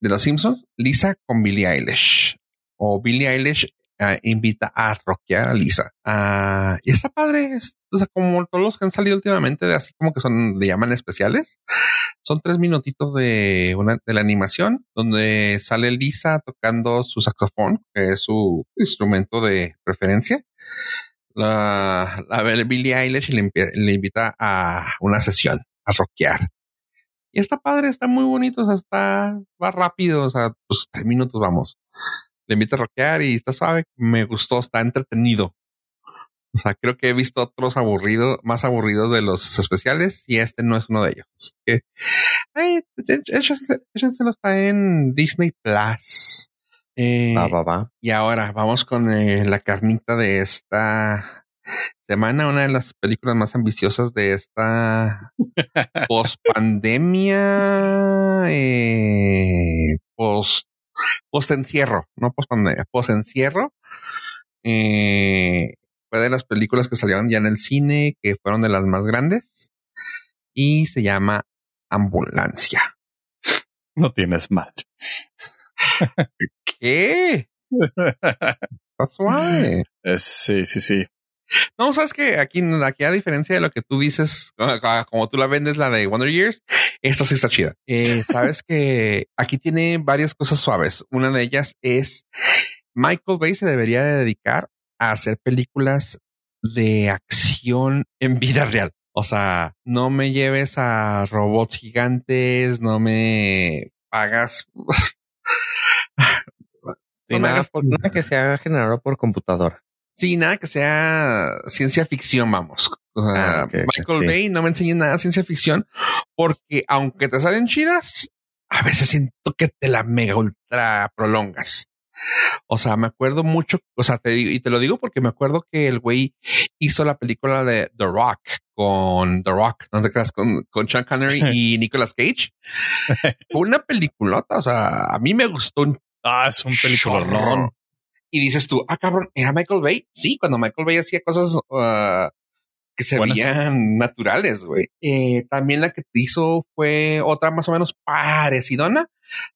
de los Simpsons, Lisa con Billie Eilish o Billie Eilish ah, invita a rockear a Lisa. Ah, y está padre. es- o sea, como todos los que han salido últimamente, de así como que son, le llaman especiales. Son tres minutitos de una, de la animación donde sale Lisa tocando su saxofón, que es su instrumento de preferencia la, la Billie Eilish y le, invita a una sesión a rockear. Y está padre, está muy bonito, o sea, está, va rápido, o sea, pues tres minutos vamos. Le invita a rockear y está suave, me gustó, está entretenido. O sea, creo que he visto otros aburridos, más aburridos de los especiales y este no es uno de ellos. Así que, échenselo, está en Disney Plus. Eh, Va, va, va. y ahora vamos con eh, la carnita de esta semana, una de las películas más ambiciosas de esta post pandemia, eh, post, post encierro, no post pandemia, post encierro. Eh, fue de las películas que salieron ya en el cine, que fueron de las más grandes y se llama Ambulancia. No tienes mal. ¿Qué? Está suave. Es- sí, sí, sí. No, sabes que aquí, aquí a diferencia de lo que tú dices, como tú la vendes, la de Wonder Years, esta sí está chida. Eh, sabes que aquí tiene varias cosas suaves. Una de ellas es Michael Bay se debería de dedicar a hacer películas de acción en vida real. O sea, no me lleves a robots gigantes, no me pagas. Sí, nada, hagas por- nada que se haga generado por computadora. Sí, nada que sea ciencia ficción, vamos. O sea, Ah, Michael. Bay no me enseña nada de ciencia ficción porque aunque te salen chidas, a veces siento que te la mega ultra prolongas. O sea, me acuerdo mucho, o sea, te digo, y te lo digo porque me acuerdo que el güey hizo la película de The Rock con The Rock, no sé qué, con, con Sean Connery y Nicolas Cage. Fue una peliculota, o sea, a mí me gustó un Ah, es un chorro. Y dices tú, ah, cabrón, ¿era Michael Bay? Sí, cuando Michael Bay hacía cosas uh, que se Buenas. veían naturales, güey. Eh, también la que te hizo fue otra más o menos parecidona,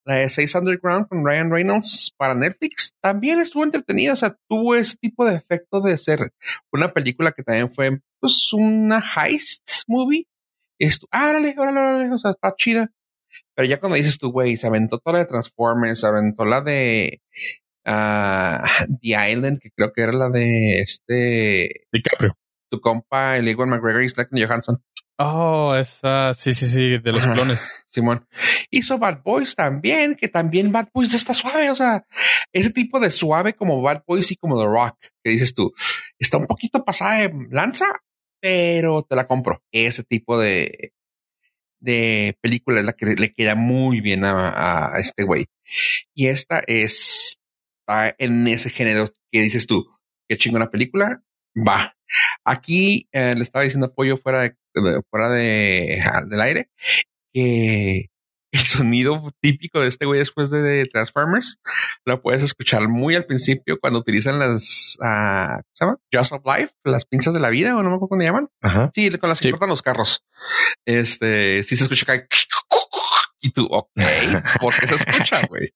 la de Seis Underground con Ryan Reynolds para Netflix. También estuvo entretenida, o sea, tuvo ese tipo de efecto de ser una película que también fue, pues, una heist movie. Esto, ah, órale, órale, órale, o sea, está chida. Pero ya cuando dices tú, güey, se aventó toda la de Transformers, se aventó la de ah, The Island, que creo que era la de este, DiCaprio. Tu compa, el Ewan McGregor y Scarlett Johansson, Oh, esa, sí, sí, sí, de los clones. Simón. Hizo Bad Boys también, que también Bad Boys está suave, o sea, ese tipo de suave como Bad Boys y como The Rock, que dices tú, está un poquito pasada de lanza, pero te la compro. Ese tipo de, de película es la que le queda muy bien a, a este güey. Y esta es está en ese género que dices tú, qué chingona película, va. Aquí eh, le estaba diciendo apoyo fuera de, de- fuera de, del aire que el sonido típico de este güey después de, Transformers lo puedes escuchar muy al principio cuando utilizan las, uh, ¿se llama? Just of Life, las pinzas de la vida, o no me acuerdo cómo llaman. Sí, con las que cortan los carros. Este, sí se escucha acá. Y tú, ok, porque se escucha, güey.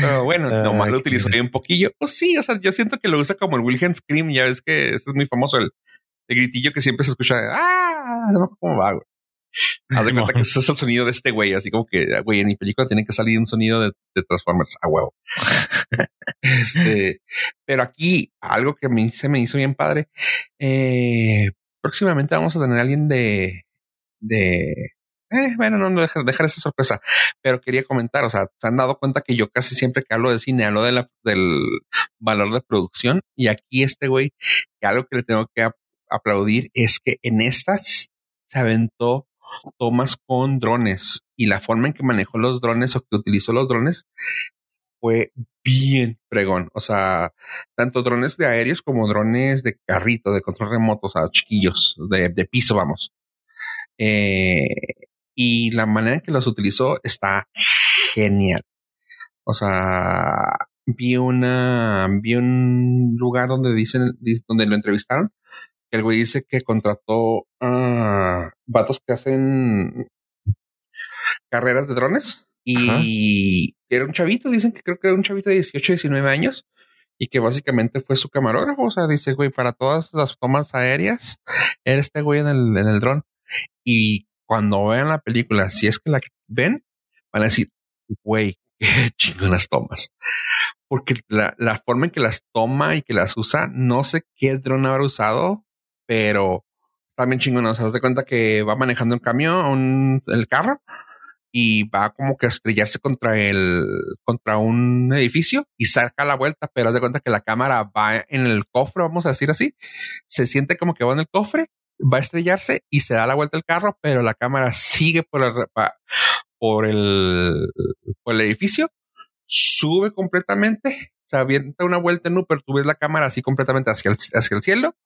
Pero bueno, nomás lo utilizo un poquillo. Pues sí, o sea, yo siento que lo usa como el Wilhelm Scream. Ya ves que este es muy famoso, el, el gritillo que siempre se escucha. Ah, no cómo va, güey. Haz de cuenta que ese es el sonido de este güey, así como que, güey, en mi película tiene que salir un sonido de, Transformers a huevo. este, pero aquí algo que a mí se me hizo bien padre. Eh, próximamente vamos a tener a alguien de, de, eh, bueno, no, no dejar, dejar, esa sorpresa, pero quería comentar, o sea, se han dado cuenta que yo casi siempre que hablo de cine hablo de la, del valor de producción y aquí este güey, que algo que le tengo que aplaudir es que en estas se aventó tomas con drones y la forma en que manejó los drones o que utilizó los drones fue bien fregón. O sea, tanto drones de aéreos como drones de carrito, de control remoto, o sea, chiquillos, de, de piso, vamos. Eh, y la manera en que los utilizó está genial. O sea, vi una, vi un lugar donde dicen, donde lo entrevistaron el güey dice que contrató a vatos que hacen carreras de drones y era un chavito, dicen que creo que era un chavito de 18, 19 años y que básicamente fue su camarógrafo. O sea, dice, güey, para todas las tomas aéreas, era este güey en el, en el dron. Y cuando vean la película, si es que la ven, van a decir, güey, qué chingonas tomas porque la, la, forma en que las toma y que las usa, no sé qué dron habrá usado, pero también chingón. O sea, cuenta que va manejando un camión, el carro, y va como que a estrellarse contra el, contra un edificio y saca la vuelta, pero haz de cuenta que la cámara va en el cofre, vamos a decir así. Se siente como que va en el cofre, va a estrellarse y se da la vuelta el carro, pero la cámara sigue por el, por el, por el edificio, sube completamente, se avienta una vuelta en U, pero tú ves la cámara así completamente hacia el, hacia el cielo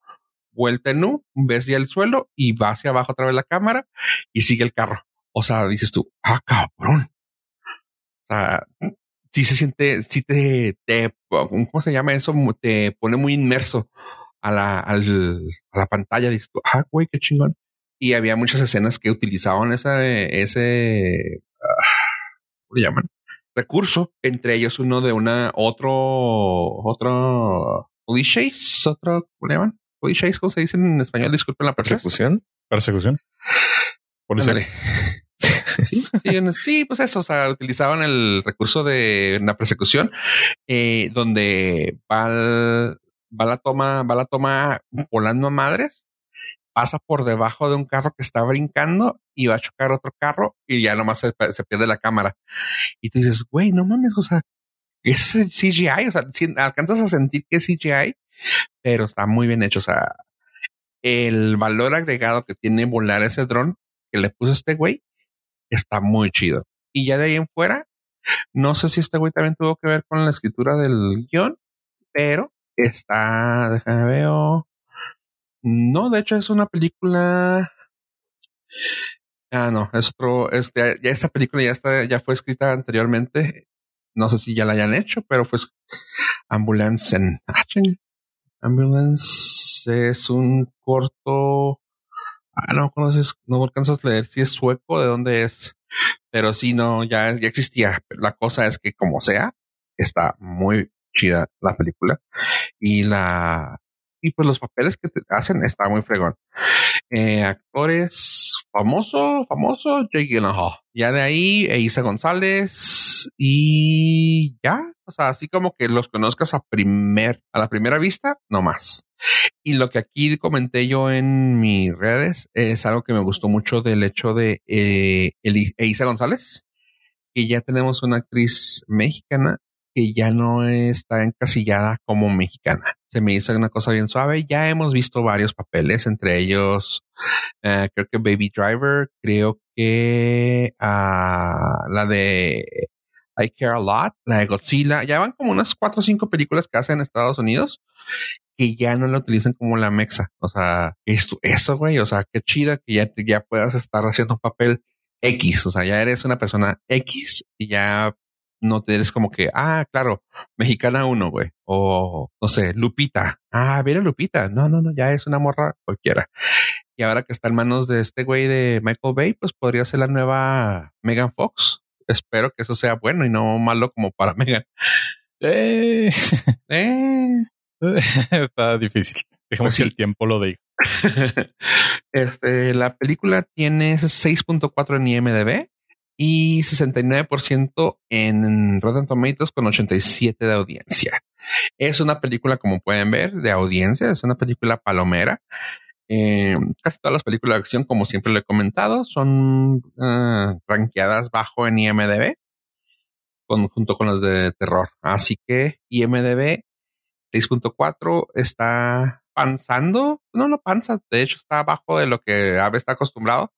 vuelta en U, ves ya el suelo y va hacia abajo otra vez la cámara y sigue el carro. O sea, dices tú, ah, cabrón. O sea, si se siente, si te, te, ¿cómo se llama eso? Te pone muy inmerso a la, al, a la pantalla. Dices tú, ah, güey, qué chingón. Y había muchas escenas que utilizaban esa, ese, ah, ¿cómo le llaman? Recurso, entre ellos uno de una, otro, otro, clichés, otro, ¿cómo le llaman? ¿cómo se dice en español? Disculpen la persecución. Persecución. sí, sí, pues eso, o sea, utilizaban el recurso de una persecución, eh, donde va, va la toma, va la toma volando a madres, pasa por debajo de un carro que está brincando y va a chocar otro carro y ya nomás se, se pierde la cámara. Y tú dices, güey, no mames, o sea, es CGI, o sea, si alcanzas a sentir que es CGI, pero está muy bien hecho. O sea, el valor agregado que tiene volar ese dron que le puso este güey está muy chido. Y ya de ahí en fuera, no sé si este güey también tuvo que ver con la escritura del guion, pero está, déjame ver. No, de hecho es una película. Ah, no, es otro, este, ya esta película ya está, ya fue escrita anteriormente. No sé si ya la hayan hecho, pero fue Ambulance en Ambulance es un corto. Ah, no conoces, no alcanzas a leer si es sueco, de dónde es. Pero sí, no, ya, ya existía. La cosa es que, como sea, está muy chida la película. Y la, y pues los papeles que te hacen está muy fregón. Eh, actores famoso, famoso, Jake Gyllenhaal. Ya de ahí, Isa González y ya. O sea, así como que los conozcas a primer, a la primera vista, no más. Y lo que aquí comenté yo en mis redes es algo que me gustó mucho del hecho de eh, Isa González, que ya tenemos una actriz mexicana que ya no está encasillada como mexicana. Se me hizo una cosa bien suave. Ya hemos visto varios papeles, entre ellos eh, creo que Baby Driver, creo que uh, la de I Care a Lot, la de Godzilla. Ya van como unas cuatro o cinco películas que hacen en Estados Unidos que ya no la utilizan como la mexa. O sea, esto, eso, güey. O sea, qué chida que ya, ya puedas estar haciendo un papel X, o sea, ya eres una persona X y ya no te eres como que, ah, claro, mexicana uno, güey, o no sé, Lupita. Ah, viene Lupita. No, no, no, ya es una morra cualquiera. Y ahora que está en manos de este güey de Michael Bay, pues podría ser la nueva Megan Fox. Espero que eso sea bueno y no malo como para Megan. Eh. Eh, Está difícil. Dejemos Pues que el tiempo lo diga. este, la película tiene 6.4 en IMDb y 69% en Rotten Tomatoes con 87 de audiencia. Es una película, como pueden ver, de audiencia. Es una película palomera. Eh, casi todas las películas de acción, como siempre lo he comentado, son ah, rankeadas bajo en IMDb junto con las de terror. Así que IMDb 6.4 está panzando, no, no panza, de hecho está abajo de lo que Ave está acostumbrado,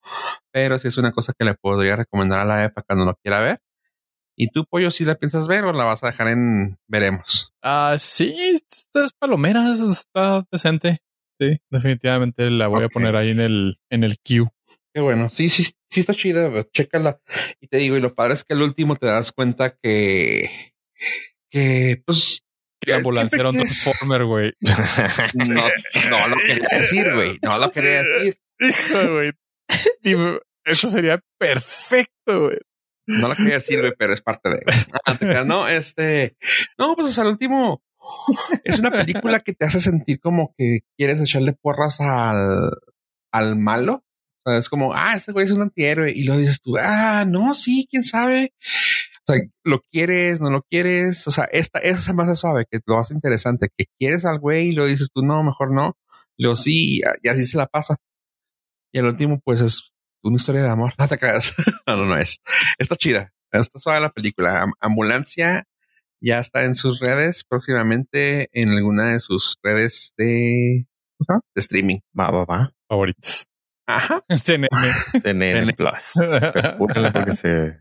pero sí es una cosa que le podría recomendar a la EPA cuando lo quiera ver. ¿Y tú, Pollo, si la piensas ver o la vas a dejar en veremos? Ah, sí, esta es palomera, eso está decente. Sí, definitivamente la voy a poner ahí en el, en el queue. Qué bueno, sí, sí, sí está chida, chécala. Y te digo, y lo padre es que al último te das cuenta que, que, pues, Ambulancia era un Transformer, güey. No, no lo quería decir, güey, no lo quería decir. Hijo, güey. Eso sería perfecto, güey. No lo quería decir, güey, pero es parte de. No, este. No, pues o sea, al último es una película que te hace sentir como que quieres echarle porras al, al malo. O sea, es como, ah, este güey es un antihéroe. Y lo dices tú, ah, no, sí, quién sabe. O sea, lo quieres, no lo quieres. O sea, esta, eso se me hace suave, que lo hace interesante, que quieres al güey y lo dices tú, no, mejor no. Lo sí, y, y así se la pasa. Y el último, pues es una historia de amor. No te creas. no, no, no es. Está chida. Está suave la película. Am- Ambulancia ya está en sus redes próximamente en alguna de sus redes de, de streaming. Va, va, va. Favoritas. Ajá. CNN. CNN Plus. Apúrenle porque se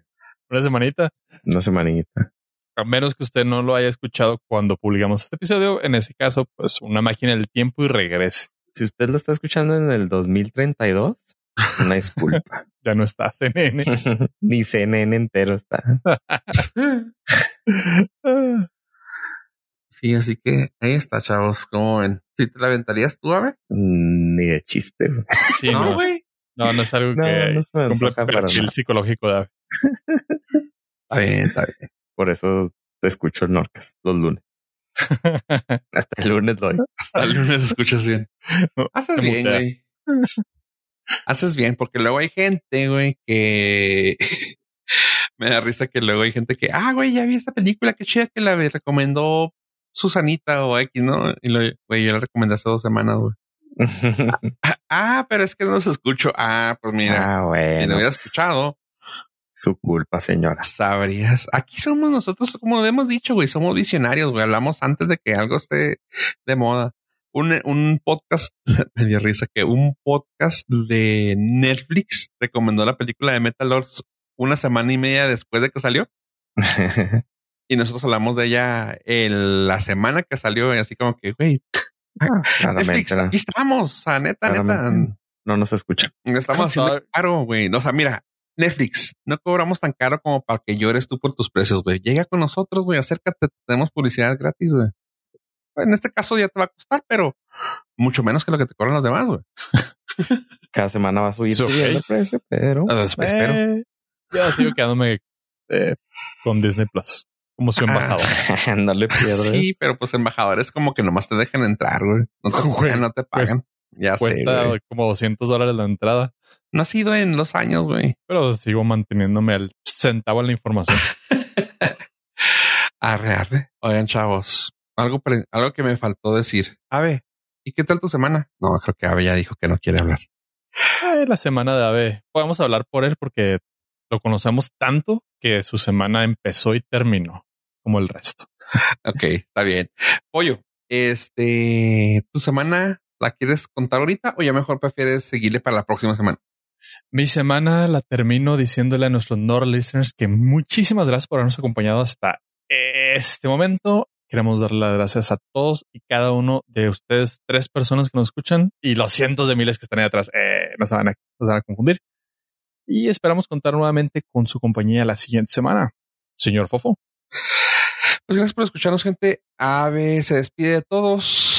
Una semanita. una semanita. A menos que usted no lo haya escuchado cuando publicamos este episodio, en ese caso, pues una máquina del tiempo y regrese. Si usted lo está escuchando en el 2032, una disculpa. Ya no está CNN. Ni CNN entero está. Sí, así que ahí está, chavos. ¿Cómo ven? ¿Si te la aventarías tú, Ave? Ni de chiste. güey. Sí, no, no, güey. no, no es algo No, que no se me cumple antoja para perfil nada. psicológico de Ave. Está bien, está bien. Por eso te escucho en Norcas los lunes. Hasta el lunes doy. Hasta el lunes escuchas bien. Haces bien, güey. Haces bien, porque luego hay gente, güey, que me da risa que luego hay gente que, ah, güey, ya vi esta película, qué chida que la recomendó Susanita o X, ¿no? Y lo, güey, yo la recomendé hace dos semanas, güey. Ah, ah, pero es que no los escucho. Ah, pues mira, ah, si bueno. lo hubieras pues, escuchado, Su culpa, señora. sabrías. Aquí somos nosotros, como hemos dicho, güey, somos visionarios, güey. Hablamos antes de que algo esté de moda. Un, un podcast, me dio risa que un podcast de Netflix recomendó la película de Metal Lords una semana y media después de que salió. Y nosotros hablamos de ella el- la semana que salió, y así como que, güey, Netflix, Claramente, aquí estamos, o sea, neta, neta. no nos escucha. Estamos haciendo caro, güey. No, o sea, mira, Netflix, no cobramos tan caro como para que llores tú por tus precios, güey. Llega con nosotros, güey, acércate, tenemos publicidad gratis, güey. En este caso ya te va a costar, pero mucho menos que lo que te cobran los demás, güey. Cada semana va a subir el precio, pero Ah, Espero. Eh, yo sigo quedándome eh, con Disney Plus como su Ah. embajador. no le pierdes. Sí, pero pues embajadores como que nomás te dejan entrar, güey. No te, no te pagan. ya sé, Cuesta güey. como 200 dólares la entrada, No ha sido en los años, güey. pero sigo manteniéndome al centavo en la información. Arre, arre. Oigan, chavos, algo, algo que me faltó decir. Ave, ¿y qué tal tu semana? No, creo que Ave ya dijo que no quiere hablar. Ay, la semana de Ave. Podemos hablar por él porque lo conocemos tanto que su semana empezó y terminó como el resto. Ok, está bien. Pollo, este, ¿tu semana la quieres contar ahorita o ya mejor prefieres seguirle para la próxima semana? Mi semana la termino diciéndole a nuestros Nord listeners que muchísimas gracias por habernos acompañado hasta este momento. Queremos darle las gracias a todos y cada uno de ustedes, tres personas que nos escuchan y los cientos de miles que están ahí atrás. Eh, no se van a, no se van a confundir. y esperamos contar nuevamente con su compañía la siguiente semana. Señor Fofo. Pues gracias por escucharnos, gente. Ave se despide de todos.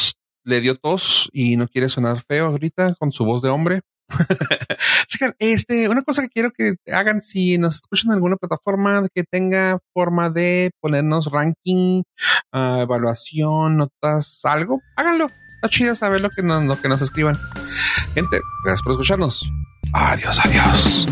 Le dio tos y no quiere sonar feo ahorita con su voz de hombre. este, una cosa que quiero que hagan si nos escuchan en alguna plataforma que tenga forma de ponernos ranking, uh, evaluación, notas, algo, háganlo. Está chido saber lo que nos, lo que nos escriban. Gente, gracias por escucharnos. Adiós, adiós.